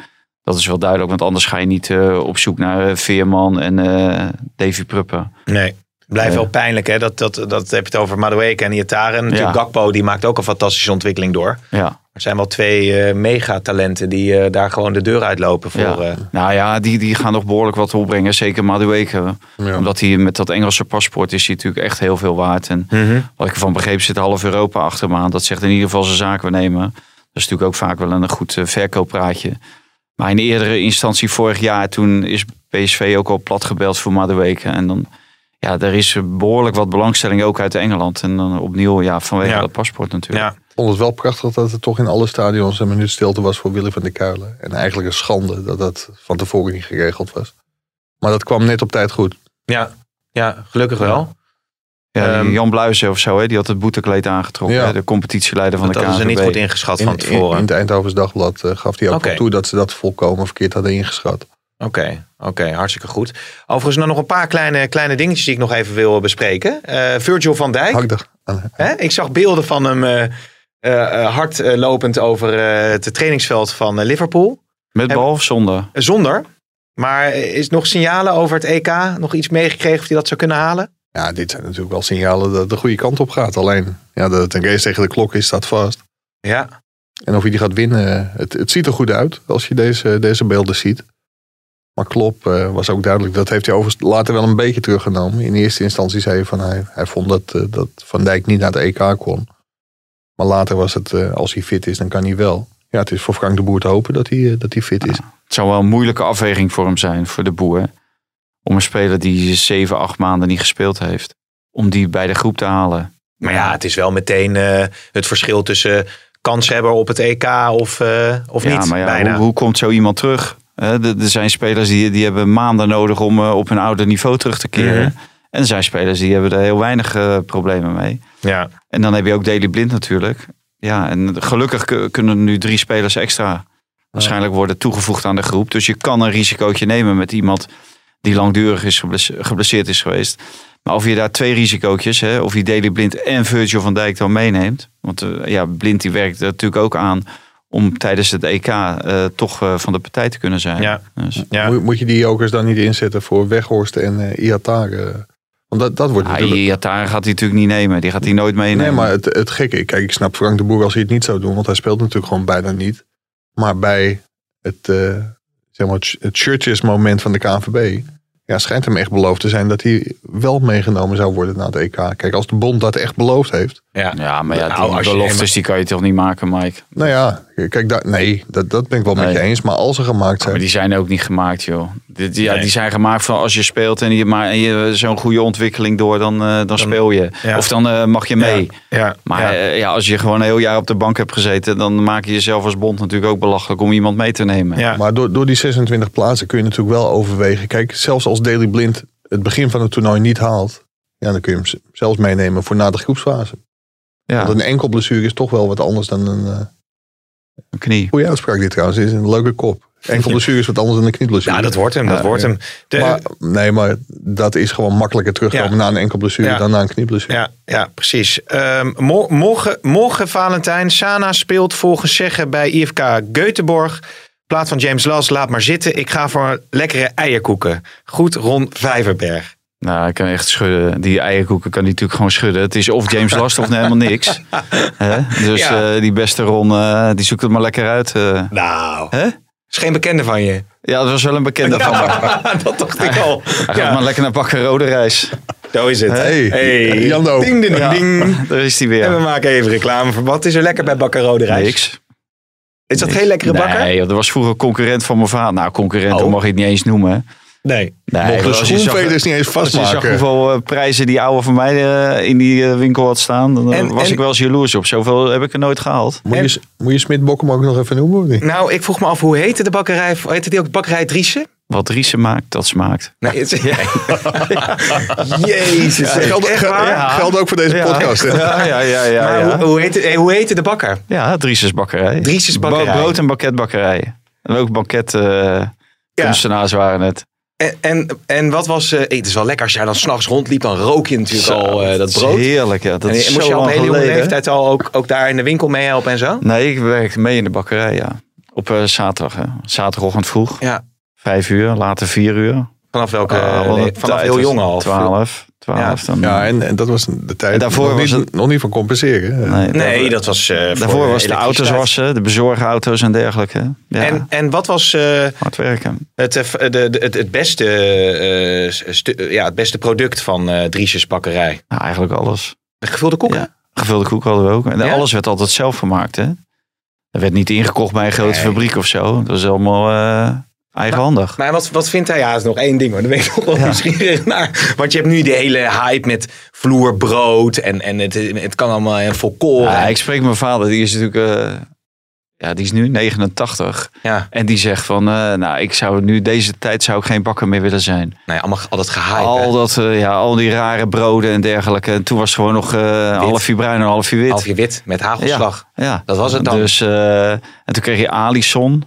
Dat is wel duidelijk, want anders ga je niet eh, op zoek naar eh, Veerman en Davy Pruppen. Nee. Blijft wel pijnlijk, hè? Dat, dat, dat heb je het over Madueke en Iataren. Natuurlijk Ja. Gakpo, die maakt ook een fantastische ontwikkeling door. Ja. Er zijn wel twee eh, megatalenten die eh, daar gewoon de deur uitlopen voor. Ja. eh, Nou ja, die, die gaan nog behoorlijk wat opbrengen. Zeker Madueke. Omdat hij met dat Engelse paspoort is hij natuurlijk echt heel veel waard. En Mhm. wat ik ervan begreep zit half Europa achter hem aan. Dat zegt in ieder geval zijn zaken nemen. Dat is natuurlijk ook vaak wel een goed verkooppraatje. Maar in eerdere instantie vorig jaar toen is PSV ook al plat gebeld voor Madueke. En dan, ja, er is behoorlijk wat belangstelling ook uit Engeland. En dan opnieuw, ja, vanwege Ja. dat paspoort natuurlijk. ja. Vond het wel prachtig dat het toch in alle stadions een minuut stilte was voor Willy van der Kuilen. En eigenlijk een schande dat dat van tevoren niet geregeld was. Maar dat kwam net op tijd goed. Ja. ja, gelukkig wel. Ja, Ehm, Jan Bluizen of zo, hè, die had het boetekleed aangetrokken. Ja. hè, De competitieleider van Dat de hadden KNVB. ze niet goed ingeschat van In, in, tevoren. in het Eindhovens Dagblad eh, gaf hij ook wel toe dat ze dat volkomen verkeerd hadden ingeschat. Oké, oké, hartstikke goed. Overigens nog nog een paar kleine, kleine dingetjes die ik nog even wil bespreken. Eh, Virgil van Dijk. Hè? Ik zag beelden van hem eh, hard eh, lopend over eh, het trainingsveld van eh, Liverpool. Met bal of zonder? Eh, Zonder. Maar eh, is nog signalen over het EK? Nog iets meegekregen of hij dat zou kunnen halen? Ja, dit zijn natuurlijk wel signalen dat het de goede kant op gaat. Alleen, ja, dat het een race tegen de klok is, staat vast. Ja. En of hij die gaat winnen, het, het ziet er goed uit als je deze, deze beelden ziet. Maar Klop eh, was ook duidelijk, dat heeft hij overigens later wel een beetje teruggenomen. In eerste instantie zei hij van hij, hij vond dat, eh, dat Van Dijk niet naar het EK kon. Maar later was het, eh, als hij fit is, dan kan hij wel. Ja, het is voor Frank de Boer te hopen dat hij, eh, dat hij fit is. Het zou wel een moeilijke afweging voor hem zijn, voor de boer. Om een speler die zeven, acht maanden niet gespeeld heeft. Om die bij de groep te halen. Maar ja, het is wel meteen eh, het verschil tussen kanshebber op het EK of, eh, of ja, niet. maar ja, bijna. hoe, hoe komt zo iemand terug? Hè, Er zijn spelers die, die hebben maanden nodig om op hun oude niveau terug te keren. Mhm. En er zijn spelers die hebben er heel weinig eh, problemen mee. Ja. En dan heb je ook Daily Blind natuurlijk. Ja, en gelukkig ku- kunnen er nu drie spelers extra waarschijnlijk worden toegevoegd aan de groep. Dus je kan een risicootje nemen met iemand die langdurig is geblesse- geblesseerd is geweest. Maar of je daar twee risicootjes, hè, of je Daily Blind en Virgil van Dijk dan meeneemt. Want eh, ja, Blind die werkt er natuurlijk ook aan om tijdens het EK eh, toch van de partij te kunnen zijn. Ja. Dus, Ja. Moet, moet je die jokers dan niet inzetten voor Weghorst en eh Iatare? Want dat, dat wordt natuurlijk... gaat hij natuurlijk niet nemen. Die gaat hij nooit meenemen. Nee, maar het, het gekke, kijk, ik snap Frank de Boer als hij het niet zou doen, want hij speelt natuurlijk gewoon bijna niet. Maar bij het, eh zeg maar, het, het shirtjesmoment van de KNVB, ja, schijnt hem echt beloofd te zijn dat hij wel meegenomen zou worden naar het EK. Kijk, als de bond dat echt beloofd heeft. Ja, ja maar ja, Nou, die beloftes die kan je toch niet maken, Mike? Nou ja, kijk, daar, nee, dat, dat ben ik wel met je eens. Maar als ze gemaakt zijn. Maar die zijn ook niet gemaakt, joh. Die, ja, Nee. die zijn gemaakt van als je speelt en je, maar, en je zo'n goede ontwikkeling door, dan, eh, dan, speel je. ja. Of dan eh, mag je mee. Ja. Maar ja. eh, ja, als je gewoon een heel jaar op de bank hebt gezeten, dan maak je jezelf als bond natuurlijk ook belachelijk om iemand mee te nemen. Ja. Maar door, door die 26 plaatsen kun je natuurlijk wel overwegen. Kijk, zelfs als Daily Blind het begin van het toernooi niet haalt. Ja, dan kun je hem zelfs meenemen voor na de groepsfase. Ja, Want een enkel blessure is toch wel wat anders dan een... eh, een knie. Goeie uitspraak dit trouwens, is een leuke kop. Enkel blessure is wat anders dan een knieblessure. Ja, dat wordt hem. Dat Ja, wordt ja. hem. De- Maar, nee, maar dat is gewoon makkelijker terugkomen Ja. na een enkel blessure Ja. dan na een knieblessure. Ja, ja precies. Ehm, mo- morgen, morgen, Valentijn. Sana speelt volgens zeggen bij IFK Göteborg. Plaat van James Las, laat maar zitten. Ik ga voor lekkere eierkoeken. Goed, Ron Vijverberg. Nou, hij kan echt schudden. Die eierkoeken kan hij natuurlijk gewoon schudden. Het is of James Last of helemaal niks. Hè? Dus Ja. eh, die beste Ron, eh, die zoekt het maar lekker uit. eh. Nou, Hè? is geen bekende van je. Ja, dat was wel een bekende van me. dat dacht ik al. Hij gaat Ja, maar lekker naar Bakker Rode Reis. zo is het. Hey. Ding, ding, Ja, ding. daar is hij En we weer. maken even reclame voor. Wat is er lekker bij Bakker Rode Reis? Niks. Is dat geen lekkere bakker? Nee, dat was vroeger concurrent van mijn vader. Nou, concurrent, Oh. dat mag ik het niet eens noemen. Nee. Nee, Mocht de maar als je zag- schoenveders niet eens Als je zag vastmaken. hoeveel eh, prijzen die oude van mij eh, in die eh, winkel had staan, dan En- was en- ik wel eens jaloers op. Zoveel heb ik er nooit gehaald. Moet je, moet je Smit ook nog even noemen of niet? Nou, ik vroeg me af, hoe heette de bakkerij? Heette die ook bakkerij Driessen? Wat Riese maakt, dat smaakt. Nee, het, Jezus. Ja, geldt, echt waar? Ja. geldt ook voor deze Ja. podcast. Ja, ja, ja. ja, ja. Hoe, hoe, heette, eh, hoe heette de bakker? Ja, Drieses bakkerij. Drieses bakkerij. Bo- brood- en banketbakkerij. En ook banket eh, kunstenaars waren het. En, en, en wat was... eh, het is wel lekker als jij dan s'nachts rondliep, dan rook je natuurlijk Zo, al eh, dat brood. Heerlijk, ja. Dat en is moest zo je al op hele jonge leeftijd al ook, ook daar in de winkel meehelpen en zo? Nee, ik werkte mee in de bakkerij, ja. Op eh, zaterdag, hè? Zaterdagochtend vroeg. Ja. Vijf uur, later vier uur. Vanaf welke? Ah, nee, vanaf heel jong al. Twaalf. Twaalf. Dan, Ja, en, en dat was de tijd En daarvoor nog, was niet, het- nog niet van compenseren. Nee, Nee, dat was. eh, voor Daarvoor was de auto's wassen, de bezorgauto's en dergelijke. Ja, En, en wat was eh, hard werken. het, eh, de, de, het, het, beste, eh, stu- ja, het beste product van eh Driesjes Bakkerij? Nou, eigenlijk alles. De gevulde koeken? Ja, gevulde koek hadden we ook. En Ja? alles werd altijd zelf gemaakt, hè? Er werd niet ingekocht bij een grote Nee. fabriek of zo. Dat was allemaal eh, eigenhandig. Maar wat, wat vindt hij? Ja, dat is nog één ding hoor. Dan ben ik nog wel nieuwsgierig naar. Want je hebt nu de hele hype met vloerbrood en, en het, het kan allemaal en volkoren. Ja, ik spreek mijn vader, die is natuurlijk... eh, ja, die is nu 89. Ja. En die zegt van, eh, nou, ik zou nu deze tijd zou ik geen bakker meer willen zijn. Nee, allemaal altijd gehype. hè? Al dat, eh, ja, al die rare broden en dergelijke. En toen was het gewoon nog half uur bruin en half uur wit. Half je wit met hagelslag. Ja, Dat was het dan. Dus, en toen kreeg je Alison,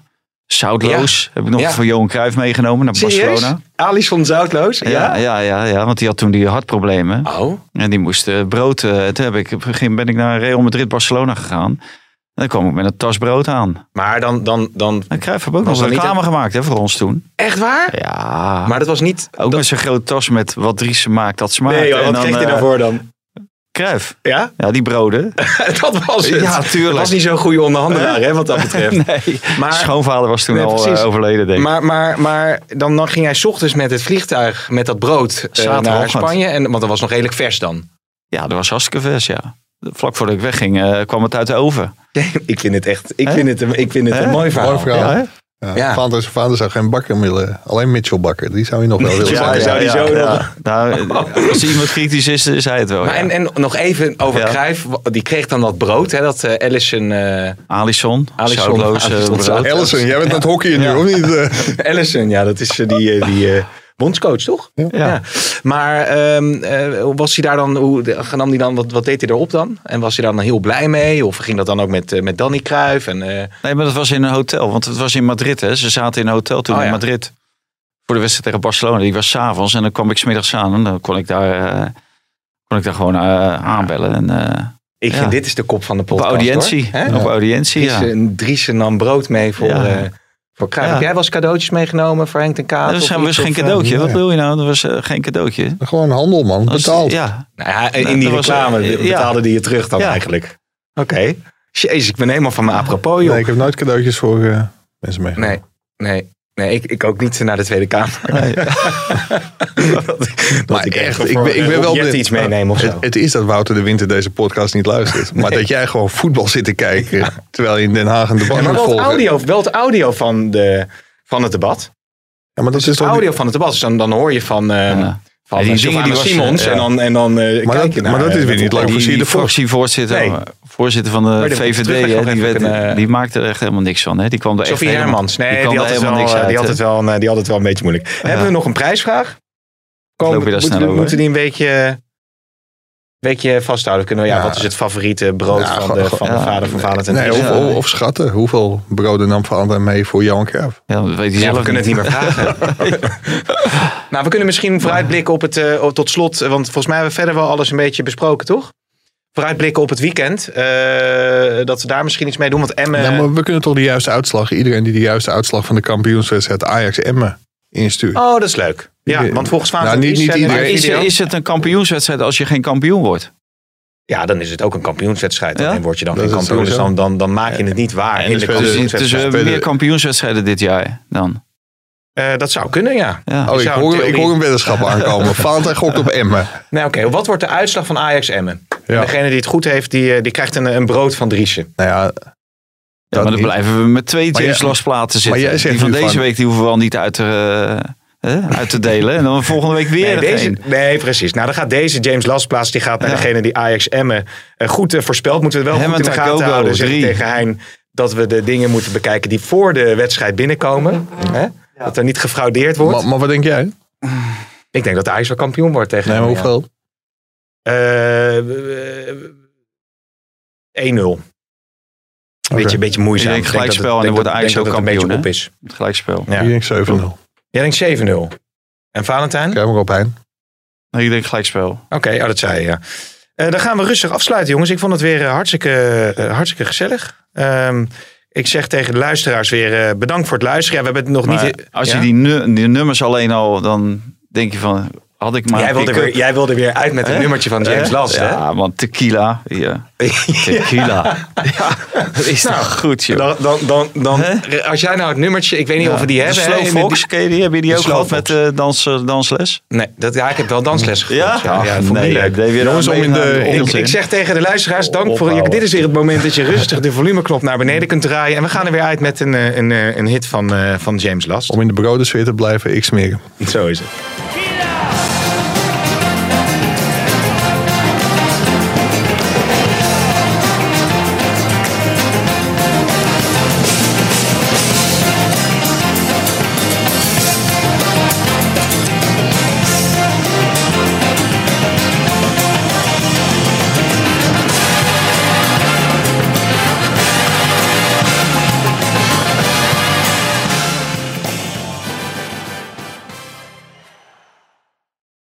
zoutloos. Heb ik nog Ja. van Johan Cruijff meegenomen naar Serieus? Barcelona. Alison Zoutloos? Ja, ja, ja, ja, want die had toen die hartproblemen. Oh. En die moest eh, brood. eh, toen heb ik, een moment ben ik naar Real Madrid Barcelona gegaan. En dan kwam ik met een tas brood aan. Maar dan... dan, dan En Cruijff heeft ook nog dat reclame gemaakt hè, voor ons toen. echt waar? Ja, Maar dat was niet... ook met zo'n grote tas met wat Driesen maakt, dat smaakt. Nee, joh, En wat dan, kreeg hij eh, daarvoor dan? Cruijff. Ja? Ja, die broden. dat was het. Ja, tuurlijk. Dat was niet zo'n goede onderhandelaar, hè, wat dat betreft. Nee, Maar- schoonvader was toen Nee, al eh, precies. overleden, denk ik. Maar, maar, maar dan, dan ging hij 's ochtends met het vliegtuig met dat brood eh, naar. Spanje. En, want dat was nog redelijk vers dan. Ja, dat was hartstikke vers, ja. Vlak voordat ik wegging eh, kwam het uit de oven. ik vind het echt ik vind het, een- ik vind het een mooi verhaal. Mooi verhaal. Ja? Ja, Ja. Vader, zijn vader zou geen bakker willen. Alleen Mitchell bakker. Die zou je nog wel willen Ja, zijn. zou die zo Nou, als iemand kritisch is, is hij het wel. Maar ja. en, en nog even over Ja. Cruijff. Die kreeg dan dat brood, hè, dat eh Ellison, eh Alison, Alison, zoutloos eh, Alison, brood. zout- Ellison, jij bent aan het hockeyen nu, of niet? Eh, Ellison, ja, dat is eh, die, eh, die eh, bondscoach, toch? Ja. Maar eh, was hij daar dan, hoe nam hij dan, wat, wat deed hij erop dan? En was hij daar dan heel blij mee? Of ging dat dan ook met, eh, met Danny Cruijff? En, eh, Nee, maar dat was in een hotel. Want het was in Madrid, hè. Ze zaten in een hotel toen Oh, in. Madrid. Voor de wedstrijd tegen Barcelona. Die was s'avonds. En dan kwam ik smiddags aan. En dan kon ik daar, kon ik daar gewoon aanbellen. En, ik Ja. vind dit is de kop van de op podcast. audiëntie. hoor. Op audiëntie, ja. Driesen, Driesen nam brood mee voor, Ja. Voor. Ja. Heb jij wel eens cadeautjes meegenomen voor Henk ten Kaat? Dat was, of was iets, geen of, eh, cadeautje. Wat wil je nou? Dat was eh, geen cadeautje. Gewoon handel, man. Betaald. Ja, Nou ja, in die dat reclame ja. betaalde die je terug dan Ja. eigenlijk. Oké. Jezus, ik ben helemaal van mijn apropos, joh. Nee, ik heb nooit cadeautjes voor eh, mensen meegenomen. Nee, nee. Nee, ik, ik ook niet naar de Tweede Kamer. Nee. dat, dat Maar ik echt, ik ben, ik ben wel benieuwd iets meenemen of zo. Het, het is dat Wouter de Winter deze podcast niet luistert. Maar dat jij gewoon voetbal zit te kijken. Terwijl je in Den Haag een debat Ja, maar moet wel het volgen. audio, wel het audio van, de, van het debat. Ja, maar dat is Het toch audio van het debat. Dus dan, dan hoor je van, eh Ja. Van Ja, die die dingen die was, Simons. ja. En dan, en dan eh, Maar kijk dat- je naar... maar dat is eh, weer niet de- leuk. die, zie je die de voor- fractievoorzitter Nee. voorzitter van de de VVD, hè, die, werd, kunnen- die maakte er echt helemaal niks van. Hè. Die kwam er echt Sophie helemaal- Hermans. Nee, die, kwam had het helemaal wel, niks eh, uit. die, had het wel, een, eh, die had het wel een beetje moeilijk. Hebben we nog een prijsvraag? loop je daar moeten, snel we- over? moeten die een weekje, weekje vasthouden? Kunnen we, ja, Ja. wat is het favoriete brood Ja, van, de, van de vader van Valentijn? Nee, of, of, of schatten. Hoeveel broden nam Valentijn mee voor Johan Cruijff? Ja, dat weet Ja, zelf we kunnen het niet meer vragen. nou, we kunnen misschien vooruitblikken op het, eh, tot slot, want volgens mij hebben we verder wel alles een beetje besproken, toch? Vooruitblikken op het weekend. eh, dat we daar misschien iets mee doen. Want Emmen... Ja, maar we kunnen toch de juiste uitslag. Iedereen die de juiste uitslag van de kampioenswedstrijd Ajax Emmen instuurt. Oh, dat is leuk. Ja, want volgens Nou, Valentijn niet- niet is, het een kampioenswedstrijd als je geen kampioen wordt? Ja, dan is het ook een kampioenswedstrijd. Ja? Dan word je dan Dat geen kampioen. Dus dan, dan, dan maak je het niet waar En in dus de Dus, dus meer kampioenswedstrijden dit jaar dan. Eh, dat zou kunnen, ja. Ja. Oh, ik hoor, ik hoor een weddenschap aankomen. Valentijn gokt op Emmen. Nou, oké. Wat wordt de uitslag van Ajax Emmen? Ja. degene die het goed heeft, die, eh, die krijgt een, een brood van Driesen. Nou ja, Ja, maar dan niet. blijven we met twee James zitten. jij zegt die van deze van- week die hoeven we al niet uit te, eh, hè, uit te delen. En dan volgende week weer Nee, deze... nee, precies. Nou, dan gaat deze James Lastplaats, die gaat naar Ja. degene die Ajax Emmen eh, goed eh, voorspelt. Moeten we het wel Hem goed in de gaten houden. Zeg tegen Hein dat we de dingen moeten bekijken die voor de wedstrijd binnenkomen. Hè? Dat er niet gefraudeerd wordt. maar, maar wat denk jij? Ik denk dat Ajax wel kampioen wordt tegen Nee, maar hoeveel? Eh, eh, 1-0. Beetje, beetje moeizaam. Ik denk gelijkspel en dan wordt Ajax ook het een beetje kampioen, op is. Het gelijkspel. Ja. Ik denk 7-0. Jij denkt 7-0. En Valentijn? Krijg maar op Hein. Nee, ik denk gelijkspel. Oké, oh, dat zei je, ja. Eh, dan gaan we rustig afsluiten, jongens. Ik vond het weer eh, hartstikke, eh, hartstikke gezellig. Ehm, Ik zeg tegen de luisteraars weer bedankt voor het luisteren. Ja, we hebben het nog Maar niet... als Ja? je die, nu- die nummers alleen al, dan denk je van, had ik maar jij, een wilde weer, jij wilde weer uit met het Hè? nummertje van James? Last, hè? Ja, want tequila. Ja. Tequila. Dat is Nou, toch goed, joh. Dan, dan, dan, dan, als jij nou het nummertje, ik weet niet Ja, of we die de hebben. Slow hè, Fox, ken je die? Heb je die ook gehad met eh, dans, dansles? Nee, dat, ja, ik heb wel dansles gevolgd. Ja? ja, ja, vond ik nee, leuk. deed weer Jongens, aan om in mee de, aan de ik, zeg tegen de luisteraars, dank voor... Ja, dit is weer het moment dat je rustig de volumeknop naar beneden kunt draaien. En we gaan er weer uit met een, eh, een, eh, een hit van, eh, van James Last. Om in de brodensfeer te blijven, ik smeren. Zo is het.